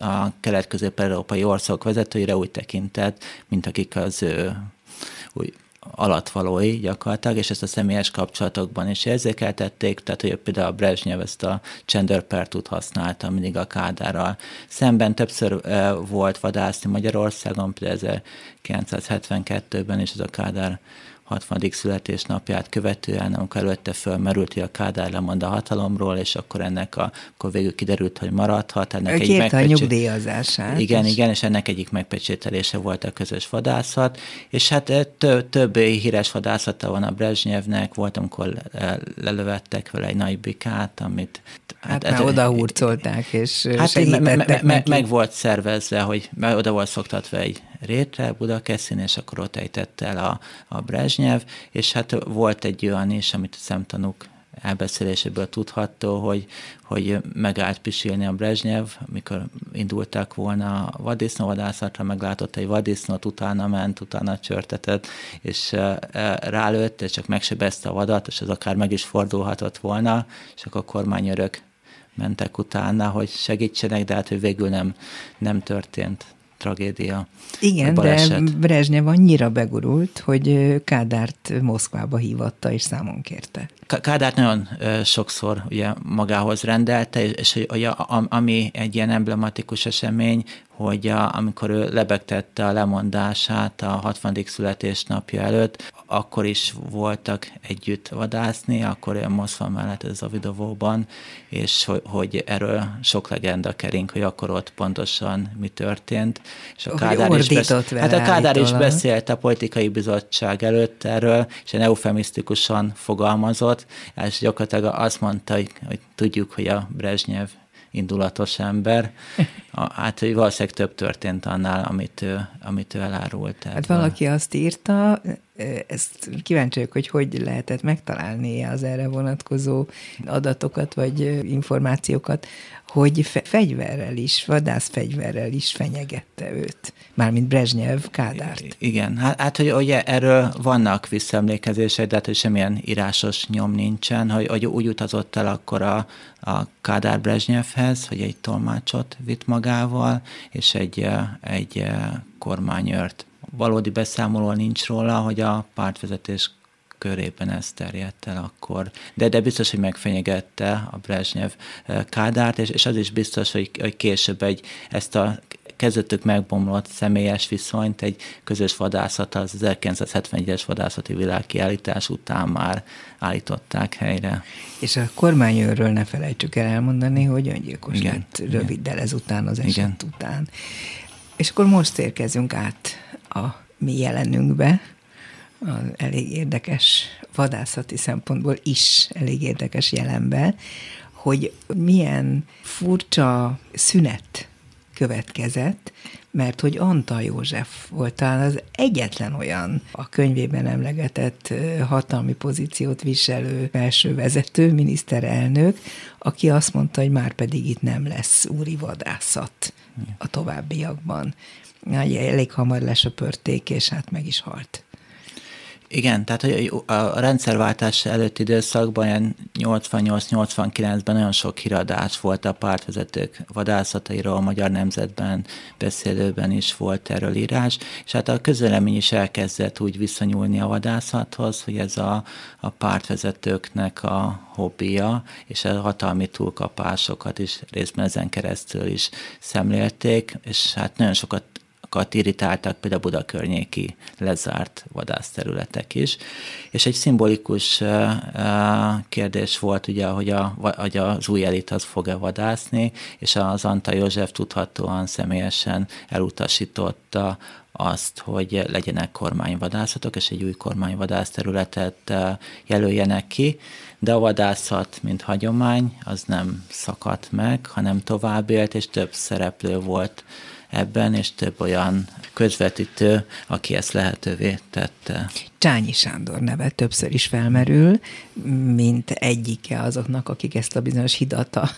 a kelet-közép-európai országok vezetőire úgy tekintett, mint akik az ő úgy alatvalói gyakorlatilag, és ezt a személyes kapcsolatokban is érzékeltették, tehát hogy például a Brezsnyev ezt a csendőrpertút használta mindig a Kádárral. Szemben többször volt vadászni Magyarországon, például 1972-ben is ez a Kádár 60. születésnapját követően, amikor előtte fölmerült, hogy a Kádár lemond a hatalomról, és akkor ennek a, akkor végül kiderült, hogy maradhat. Ennek egy megpecsét... a nyugdíjazását. Igen, és... igen, és ennek egyik megpecsételése volt a közös vadászat, és hát eh, több, több híres vadászata van a Brezsnyevnek, volt, amikor eh, lelövettek vele egy nagy bikát, amit Hát, hát már oda hurcolták, és hát me, me, me, meg volt szervezve, hogy oda volt szoktatva egy rétre Budakeszin, és akkor ott ejtett el a, a Brezsnyev, és hát volt egy olyan is, amit a szemtanúk elbeszéléséből tudható, hogy, hogy megállt pisilni a Brezsnyev, mikor indultak volna a vaddisznóvadászatra, meglátott egy vaddisznót, utána ment, utána csörtetett, és rálőtt, és csak megsebezte a vadat, és az akár meg is fordulhatott volna, és akkor a kormányörök mentek utána, hogy segítsenek, de hát hogy végül nem, nem történt tragédia. Igen, de Brezsnyev annyira begurult, hogy Kádárt Moszkvába hívatta és számon kérte. Kádárt nagyon sokszor ugye magához rendelte, és hogy ami egy ilyen emblematikus esemény, hogy a, amikor ő lebegtette a lemondását a 60. születésnapja előtt, akkor is voltak együtt vadászni, akkor olyan Moszkva mellett ez a videóban, és hogy, hogy erről sok legenda kering, hogy akkor ott pontosan mi történt. És a Kádár, is, besz... hát a Kádár is beszélt a politikai bizottság előtt erről, és eufemisztikusan fogalmazott, és gyakorlatilag azt mondta, hogy, hogy tudjuk, hogy a Brezsnyev indulatos ember. Hát, valószínűleg több történt annál, amit ő, amit ő elárult. Hát valaki azt írta, ezt kíváncsi vagyok, hogy hogy lehetett megtalálni az erre vonatkozó adatokat vagy információkat, hogy fe- fegyverrel is, vadászfegyverrel is fenyegette őt, mármint Brezsnyev Kádárt. Igen, hát, hát hogy ugye erről vannak visszaemlékezések, de hát, hogy semmilyen írásos nyom nincsen, hogy, hogy úgy utazott el akkor a, a Kádár Brezsnyevhez, hogy egy tolmácsot vitt magával, és egy, egy kormányőrt. Valódi beszámoló nincs róla, hogy a pártvezetés körében ez terjedt el akkor. De, de biztos, hogy megfenyegette a Brezsnyev Kádárt, és, és az is biztos, hogy, hogy később egy, ezt a kezdetük megbomlott személyes viszonyt egy közös vadászat, az 1971-es vadászati világkiállítás után már állították helyre. És a kormányőrről ne felejtsük el elmondani, hogy öngyilkos Igen. lett röviddel ezután, az eset Igen. után. És akkor most érkezünk át a mi jelenünkbe, elég érdekes vadászati szempontból is elég érdekes jelenbe, hogy milyen furcsa szünet következett, mert hogy Antal József volt talán az egyetlen olyan a könyvében emlegetett hatalmi pozíciót viselő felső vezető, miniszterelnök, aki azt mondta, hogy már pedig itt nem lesz úri vadászat a továbbiakban. Elég hamar lesöpörték, és hát meg is halt. Igen, tehát a rendszerváltás előtti időszakban, ilyen 88-89-ben nagyon sok híradás volt a pártvezetők vadászatairól, a Magyar Nemzetben, beszélőben is volt erről írás, és hát a közölemény is elkezdett úgy viszonyulni a vadászathoz, hogy ez a, a pártvezetőknek a hobbija, és a hatalmi túlkapásokat is részben ezen keresztül is szemlélték, és hát nagyon sokat sokat irritáltak például Buda környéki lezárt vadászterületek is. És egy szimbolikus kérdés volt ugye, hogy, a, hogy az új elit az fog-e vadászni, és az Anta József tudhatóan személyesen elutasította azt, hogy legyenek kormányvadászatok, és egy új kormányvadászterületet jelöljenek ki, de a vadászat, mint hagyomány, az nem szakadt meg, hanem tovább élt, és több szereplő volt ebben, és több olyan közvetítő, aki ezt lehetővé tette. Csányi Sándor neve többször is felmerül, mint egyike azoknak, akik ezt a bizonyos hidat a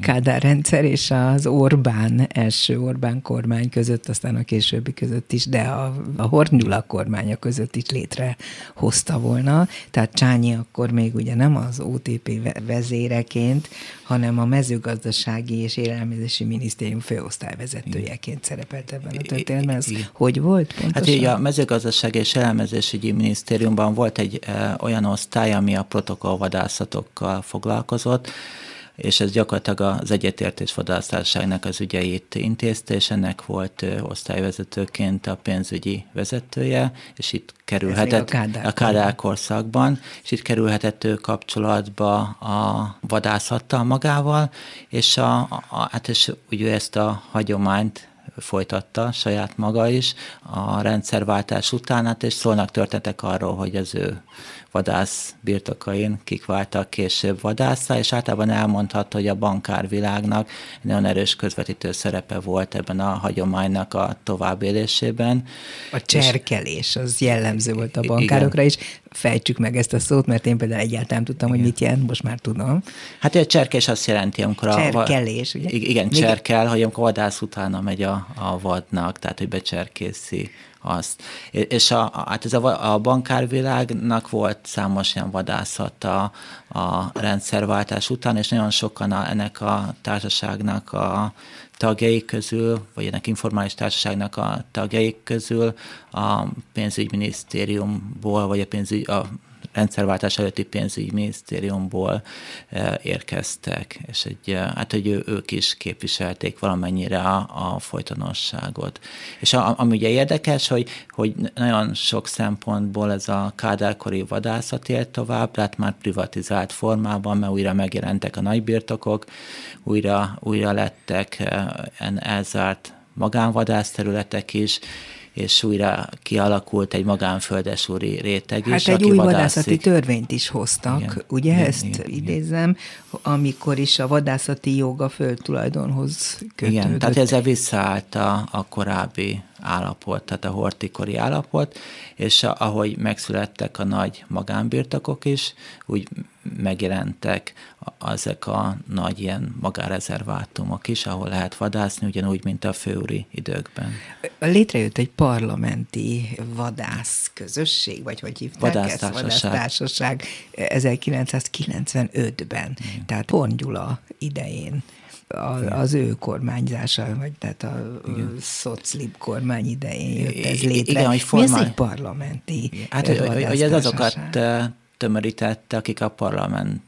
Kádár rendszer és az Orbán, első Orbán kormány között, aztán a későbbi között is, de a, a Hornyula kormánya között is létrehozta volna. Tehát Csányi akkor még ugye nem az OTP vezéreként, hanem a mezőgazdasági és élelmezési minisztérium főosztályvezetőjeként szerepelt ebben a történetben. Ez hogy volt pontosan? Hát így a mezőgazdasági és élelmezésügyi minisztériumban volt egy e, olyan osztály, ami a protokollvadászatokkal foglalkozott, és ez gyakorlatilag az egyetértés vadásztárságnak az ügyeit intézte, és ennek volt osztályvezetőként a pénzügyi vezetője, és itt kerülhetett a Kádár korszakban, és itt kerülhetett ő kapcsolatba a vadászattal magával, és, a, a, hát és ugye ezt a hagyományt folytatta saját maga is a rendszerváltás után, hát és szólnak történetek arról, hogy az ő vadász birtokain kik váltak később vadászá, és általában elmondhatta, hogy a bankárvilágnak nagyon erős közvetítő szerepe volt ebben a hagyománynak a továbbélésében. A cserkelés az jellemző volt a bankárokra is. Fejtsük meg ezt a szót, mert én például egyáltalán tudtam, igen. hogy mit jelent, most már tudom. Hát a cserkés azt jelenti, amikor Cserkelés, a... ugye? Igen, Még... cserkel, hogy amikor vadász utána megy a, a vadnak, tehát hogy becserkészi azt. És a, hát ez a, a bankárvilágnak volt számos ilyen vadászata a rendszerváltás után, és nagyon sokan a, ennek a társaságnak a tagjai közül, vagy ennek informális társaságnak a tagjai közül a pénzügyminisztériumból, vagy a pénzügy, a rendszerváltás előtti pénzügyminisztériumból eh, érkeztek, és egy, eh, hát, hogy ők is képviselték valamennyire a, a folytonosságot. És a, ami ugye érdekes, hogy, hogy nagyon sok szempontból ez a kádárkori vadászat élt tovább, lát már privatizált formában, mert újra megjelentek a nagybirtokok, újra, újra lettek eh, elzárt magánvadászterületek is, és újra kialakult egy magánföldesúri réteg hát is. Hát egy új vadászati törvényt is hoztak, igen, ugye? Igen, ezt igen, idézem, amikor is a vadászati jog a földtulajdonhoz kötődött. Igen, tehát ezzel visszaállt a, a korábbi állapot, tehát a hortikori állapot, és ahogy megszülettek a nagy magánbirtokok is, úgy megjelentek ezek a nagy ilyen magárezervátumok is, ahol lehet vadászni, ugyanúgy, mint a főúri időkben. Létrejött egy parlamenti vadász közösség, vagy hogy hívták vadásztársaság. ezt? Vadásztársaság 1995-ben, mm. Tehát Porn Gyula idején a, az ő kormányzása, vagy tehát a Igen. szoclib kormány idején jött ez létre. Igen, hogy formál... Mi ez egy parlamenti. Hát, hogy, hogy ez azokat tömörítette, akik a parlament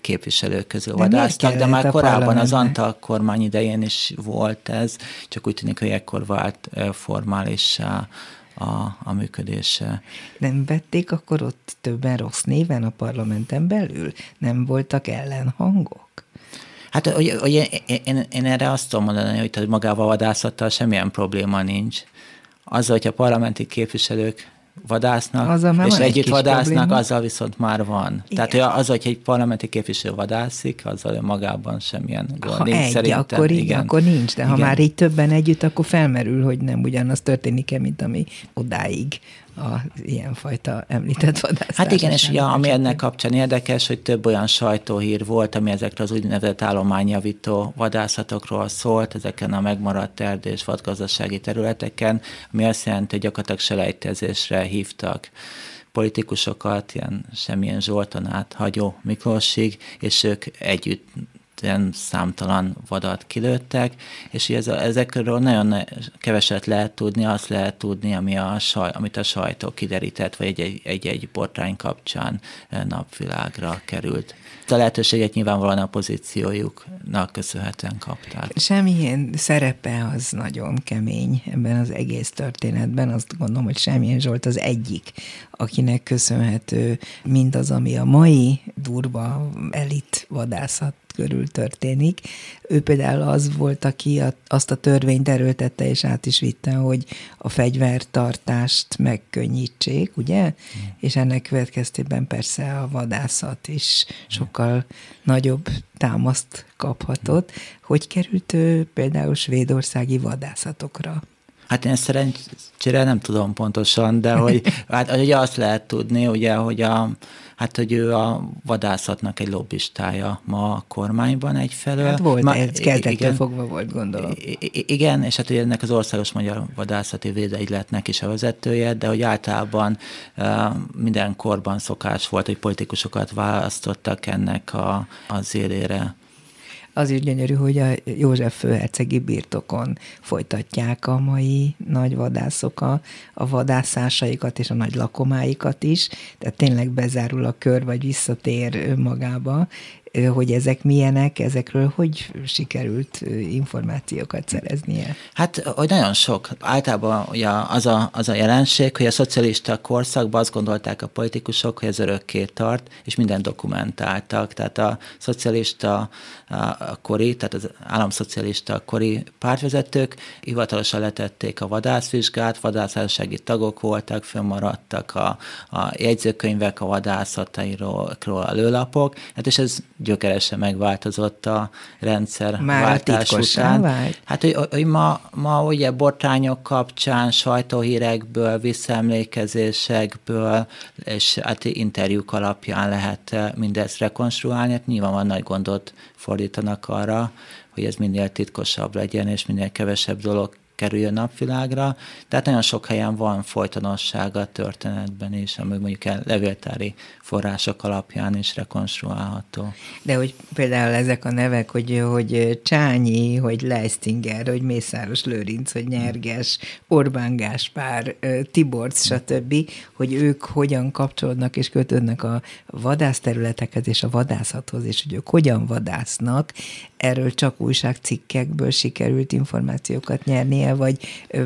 képviselők közül vadásztak, de már korábban az Antal kormány idején is volt ez, csak úgy tűnik, hogy ekkor vált formálissá a, a működése. Nem vették akkor ott többen rossz néven a parlamenten belül? Nem voltak ellenhangok? Hát hogy, hogy én, én, erre azt tudom mondani, hogy magával vadászattal semmilyen probléma nincs. Azzal, hogyha parlamenti képviselők vadásznak, azzal és együtt vadásznak, probléma. azzal viszont már van. Igen. Tehát az, hogy egy parlamenti képviselő vadászik, azzal magában semmilyen gond ha nincs egy, szerintem. akkor így, igen. akkor nincs, de igen. ha már így többen együtt, akkor felmerül, hogy nem ugyanaz történik-e, mint ami odáig a ilyenfajta említett vadászás. Hát igen, és ugye, ami ennek kapcsán érdekes, hogy több olyan sajtóhír volt, ami ezekről az úgynevezett állományjavító vadászatokról szólt, ezeken a megmaradt erdés vadgazdasági területeken, ami azt jelenti, hogy gyakorlatilag selejtezésre hívtak politikusokat, ilyen semmilyen Zsolton át hagyó Miklósig, és ők együtt ilyen számtalan vadat kilőttek, és ez, ezekről nagyon keveset lehet tudni, azt lehet tudni, ami a saj, amit a sajtó kiderített, vagy egy-egy, botrány kapcsán napvilágra került. A lehetőséget nyilvánvalóan a pozíciójuknak köszönhetően kapták. Semmilyen szerepe az nagyon kemény ebben az egész történetben. Azt gondolom, hogy semmilyen Zsolt az egyik, akinek köszönhető mindaz, ami a mai durva elit vadászat körül történik. Ő például az volt, aki a, azt a törvényt erőltette és át is vitte, hogy a fegyvertartást megkönnyítsék, ugye? Mm. És ennek következtében persze a vadászat is sokkal nagyobb támaszt kaphatott. Hogy került ő például svédországi vadászatokra? Hát én szerencsére nem tudom pontosan, de hogy hát ugye azt lehet tudni, ugye, hogy a, hát hogy ő a vadászatnak egy lobbistája ma a kormányban egyfelől. Hát volt, Ma, ez kezdettől fogva volt, gondolom. Igen, és hát ugye ennek az Országos Magyar Vadászati Védeegyletnek is a vezetője, de hogy általában minden korban szokás volt, hogy politikusokat választottak ennek a, az élére az is gyönyörű, hogy a József főhercegi birtokon folytatják a mai nagy vadászok a, a vadászásaikat és a nagy lakomáikat is, tehát tényleg bezárul a kör, vagy visszatér magába, hogy ezek milyenek, ezekről hogy sikerült információkat szereznie? Hát, hogy nagyon sok. Általában ugye az a, az a jelenség, hogy a szocialista korszakban azt gondolták a politikusok, hogy ez örökké tart, és minden dokumentáltak. Tehát a szocialista a kori, tehát az államszocialista kori pártvezetők hivatalosan letették a vadászvizsgát, vadászársági tagok voltak, fönnmaradtak a, a jegyzőkönyvek a vadászatairól, a lőlapok, hát és ez gyökeresen megváltozott a rendszer Már váltás után. Vált? Hát, hogy, hogy ma, ma ugye botrányok kapcsán, sajtóhírekből, visszaemlékezésekből, és hát interjúk alapján lehet mindezt rekonstruálni, hát nyilván van nagy gondot fordítanak arra, hogy ez minél titkosabb legyen, és minél kevesebb dolog kerüljön napvilágra. Tehát nagyon sok helyen van folytonossága a történetben is, ami mondjuk a levéltári források alapján is rekonstruálható. De hogy például ezek a nevek, hogy, hogy Csányi, hogy Leistinger, hogy Mészáros Lőrinc, hogy Nyerges, Orbán Gáspár, Tiborc, stb., hogy ők hogyan kapcsolódnak és kötődnek a vadászterületekhez és a vadászathoz, és hogy ők hogyan vadásznak, erről csak újságcikkekből sikerült információkat nyernie, vagy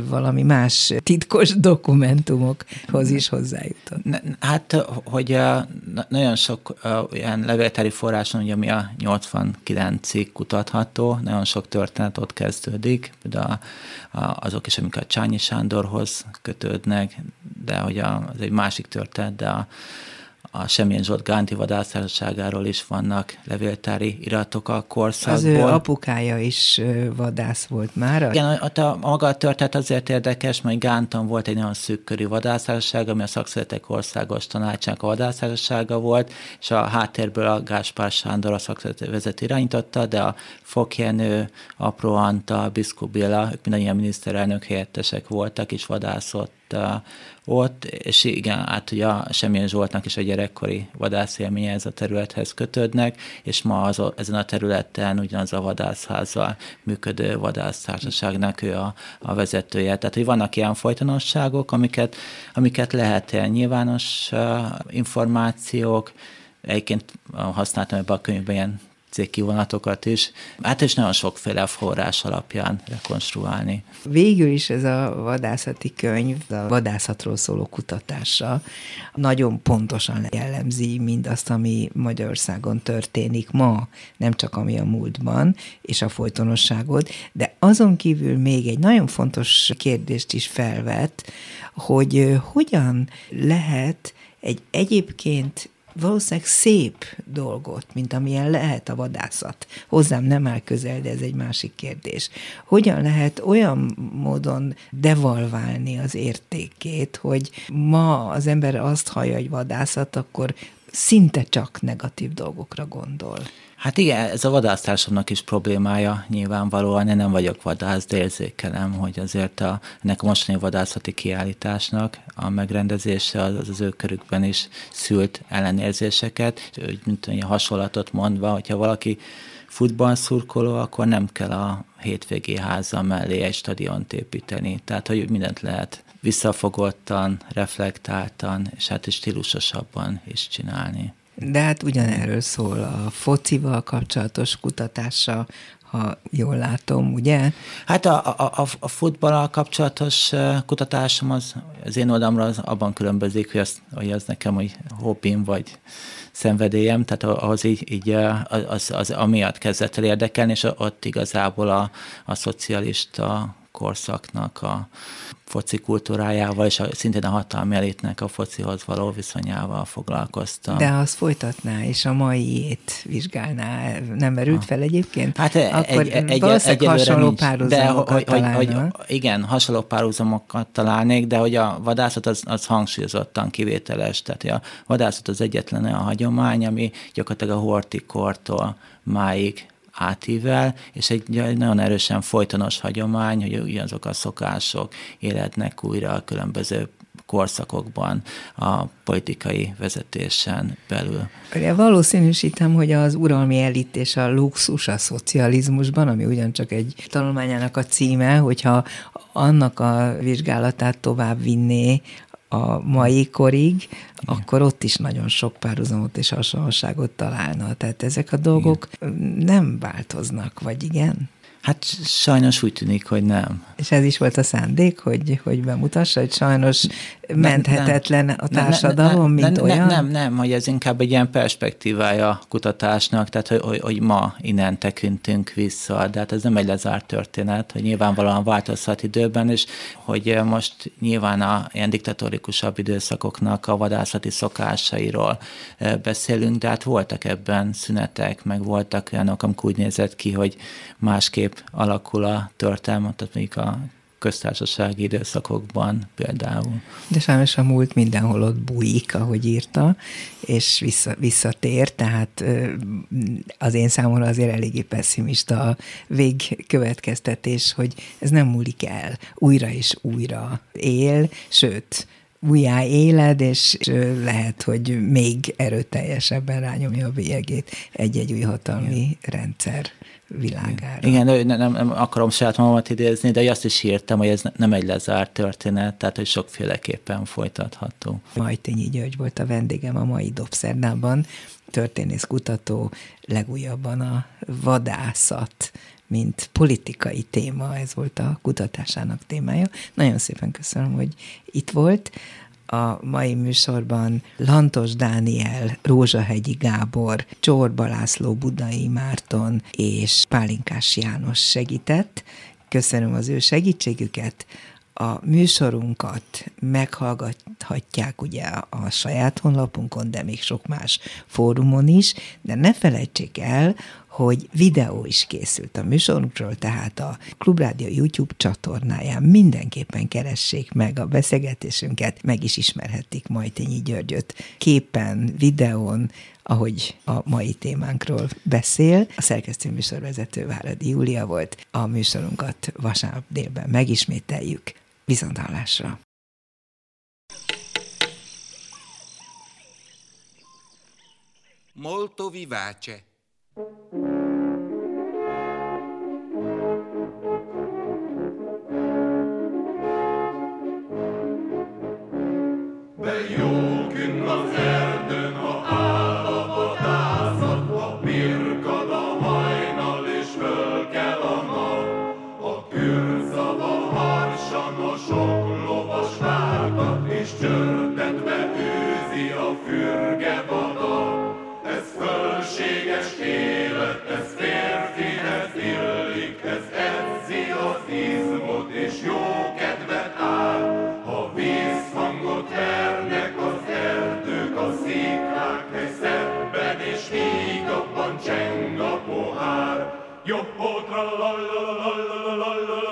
valami más titkos dokumentumokhoz is hozzájutott? Hát, hogy nagyon sok olyan levéltári forráson, ami a 89-ig kutatható, nagyon sok történet ott kezdődik, de azok is, amik a Csányi Sándorhoz kötődnek, de hogy az egy másik történet, de a, a Semmilyen Zsolt Gánti vadászárságáról is vannak levéltári iratok a korszakból. Az ő apukája is vadász volt már. Igen, a, a, maga a történet azért érdekes, mert Gánton volt egy nagyon szűk körű vadászárság, ami a Szakszövetek Országos Tanácsának a vadászársága volt, és a háttérből a Gáspár Sándor a szakszövetet vezet irányította, de a Fokjenő, Apró Anta, Biszku Béla, ők mindannyian miniszterelnök helyettesek voltak, és vadászott ott, és igen, hát ugye Semmilyen Zsoltnak is a gyerekkori vadászélménye ez a területhez kötődnek, és ma az, ezen a területen ugyanaz a vadászházzal működő vadásztársaságnak ő a, a vezetője. Tehát, hogy vannak ilyen folytonosságok, amiket, amiket lehet ilyen nyilvános uh, információk, Egyébként használtam ebbe a könyvben ilyen cégkivonatokat is. Hát is nagyon sokféle forrás alapján rekonstruálni. Végül is ez a vadászati könyv, a vadászatról szóló kutatása nagyon pontosan jellemzi mindazt, ami Magyarországon történik ma, nem csak ami a múltban, és a folytonosságot, de azon kívül még egy nagyon fontos kérdést is felvet, hogy hogyan lehet egy egyébként valószínűleg szép dolgot, mint amilyen lehet a vadászat. Hozzám nem áll közel, de ez egy másik kérdés. Hogyan lehet olyan módon devalválni az értékét, hogy ma az ember azt hallja, hogy vadászat, akkor szinte csak negatív dolgokra gondol. Hát igen, ez a vadásztársamnak is problémája nyilvánvalóan. Én nem vagyok vadász, de érzékelem, hogy azért a, ennek a mostani vadászati kiállításnak a megrendezése az, az ő körükben is szült ellenérzéseket. Úgy, mint egy hasonlatot mondva, hogyha valaki futballszurkoló, akkor nem kell a hétvégi háza mellé egy stadiont építeni. Tehát, hogy mindent lehet visszafogottan, reflektáltan, és hát is stílusosabban is csinálni. De hát ugyanerről szól a focival kapcsolatos kutatása, ha jól látom, ugye? Hát a, a, a, a futballal kapcsolatos kutatásom az, az én oldalamra az abban különbözik, hogy az, hogy az nekem hogy hobbim vagy szenvedélyem, tehát ahhoz így, így az, az amiatt kezdett el érdekelni, és ott igazából a, a szocialista korszaknak a foci kultúrájával és a, szintén a hatalmi elitnek a focihoz való viszonyával foglalkoztam. De az folytatná, és a maiét vizsgálná, nem merült fel egyébként? Hát e- Akkor egy, egy, egy, hasonló nincs, párhuzamokat de, hogy, hogy, hogy, Igen, hasonló párhuzamokat találnék, de hogy a vadászat az, az hangsúlyozottan kivételes, tehát a vadászat az egyetlen olyan hagyomány, ami gyakorlatilag a hortikortól máig átível, és egy, nagyon erősen folytonos hagyomány, hogy ugyanazok a szokások életnek újra a különböző korszakokban a politikai vezetésen belül. Valószínűsítem, hogy az uralmi elit és a luxus a szocializmusban, ami ugyancsak egy tanulmányának a címe, hogyha annak a vizsgálatát tovább vinné a mai korig, Igen. akkor ott is nagyon sok párhuzamot és hasonlóságot találna. Tehát ezek a dolgok Igen. nem változnak, vagy igen? Hát sajnos úgy tűnik, hogy nem. És ez is volt a szándék, hogy, hogy bemutassa, hogy sajnos menthetetlen nem, a társadalom, nem, mint nem, olyan? Nem, nem, nem, hogy ez inkább egy ilyen perspektívája a kutatásnak, tehát hogy, hogy, hogy ma innen tekintünk vissza, de hát ez nem egy lezárt történet, hogy nyilvánvalóan változhat időben, és hogy most nyilván a ilyen diktatorikusabb időszakoknak a vadászati szokásairól eh, beszélünk, de hát voltak ebben szünetek, meg voltak olyanok, amikor úgy nézett ki, hogy másképp alakul a történelmet, tehát mondjuk a köztársasági időszakokban például. De sajnos a múlt mindenhol ott bújik, ahogy írta, és vissza, visszatér, tehát az én számomra azért eléggé pessimista a végkövetkeztetés, hogy ez nem múlik el, újra és újra él, sőt, újjá éled, és lehet, hogy még erőteljesebben rányomja a bélyegét egy-egy új hatalmi Igen. rendszer világára. Igen, nem, nem, nem akarom saját magamat idézni, de azt is írtam, hogy ez nem egy lezárt történet, tehát hogy sokféleképpen folytatható. Majtényi György volt a vendégem a mai Dobszerdában, történész kutató, legújabban a vadászat, mint politikai téma, ez volt a kutatásának témája. Nagyon szépen köszönöm, hogy itt volt a mai műsorban Lantos Dániel, Rózsahegyi Gábor, Csorba László, Budai Márton és Pálinkás János segített. Köszönöm az ő segítségüket. A műsorunkat meghallgathatják ugye a saját honlapunkon, de még sok más fórumon is, de ne felejtsék el, hogy videó is készült a műsorunkról, tehát a Klubrádió YouTube csatornáján mindenképpen keressék meg a beszélgetésünket, meg is ismerhetik Majtényi Györgyöt képen, videón, ahogy a mai témánkról beszél. A szerkesztő műsorvezető Váradi Júlia volt. A műsorunkat vasárnap délben megismételjük. Viszont! Molto vivace. that you Yo ho tra la la la la la la la.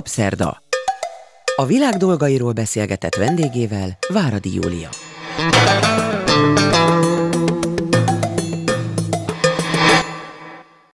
Jobb! A világ dolgairól beszélgetett vendégével Váradi Júlia.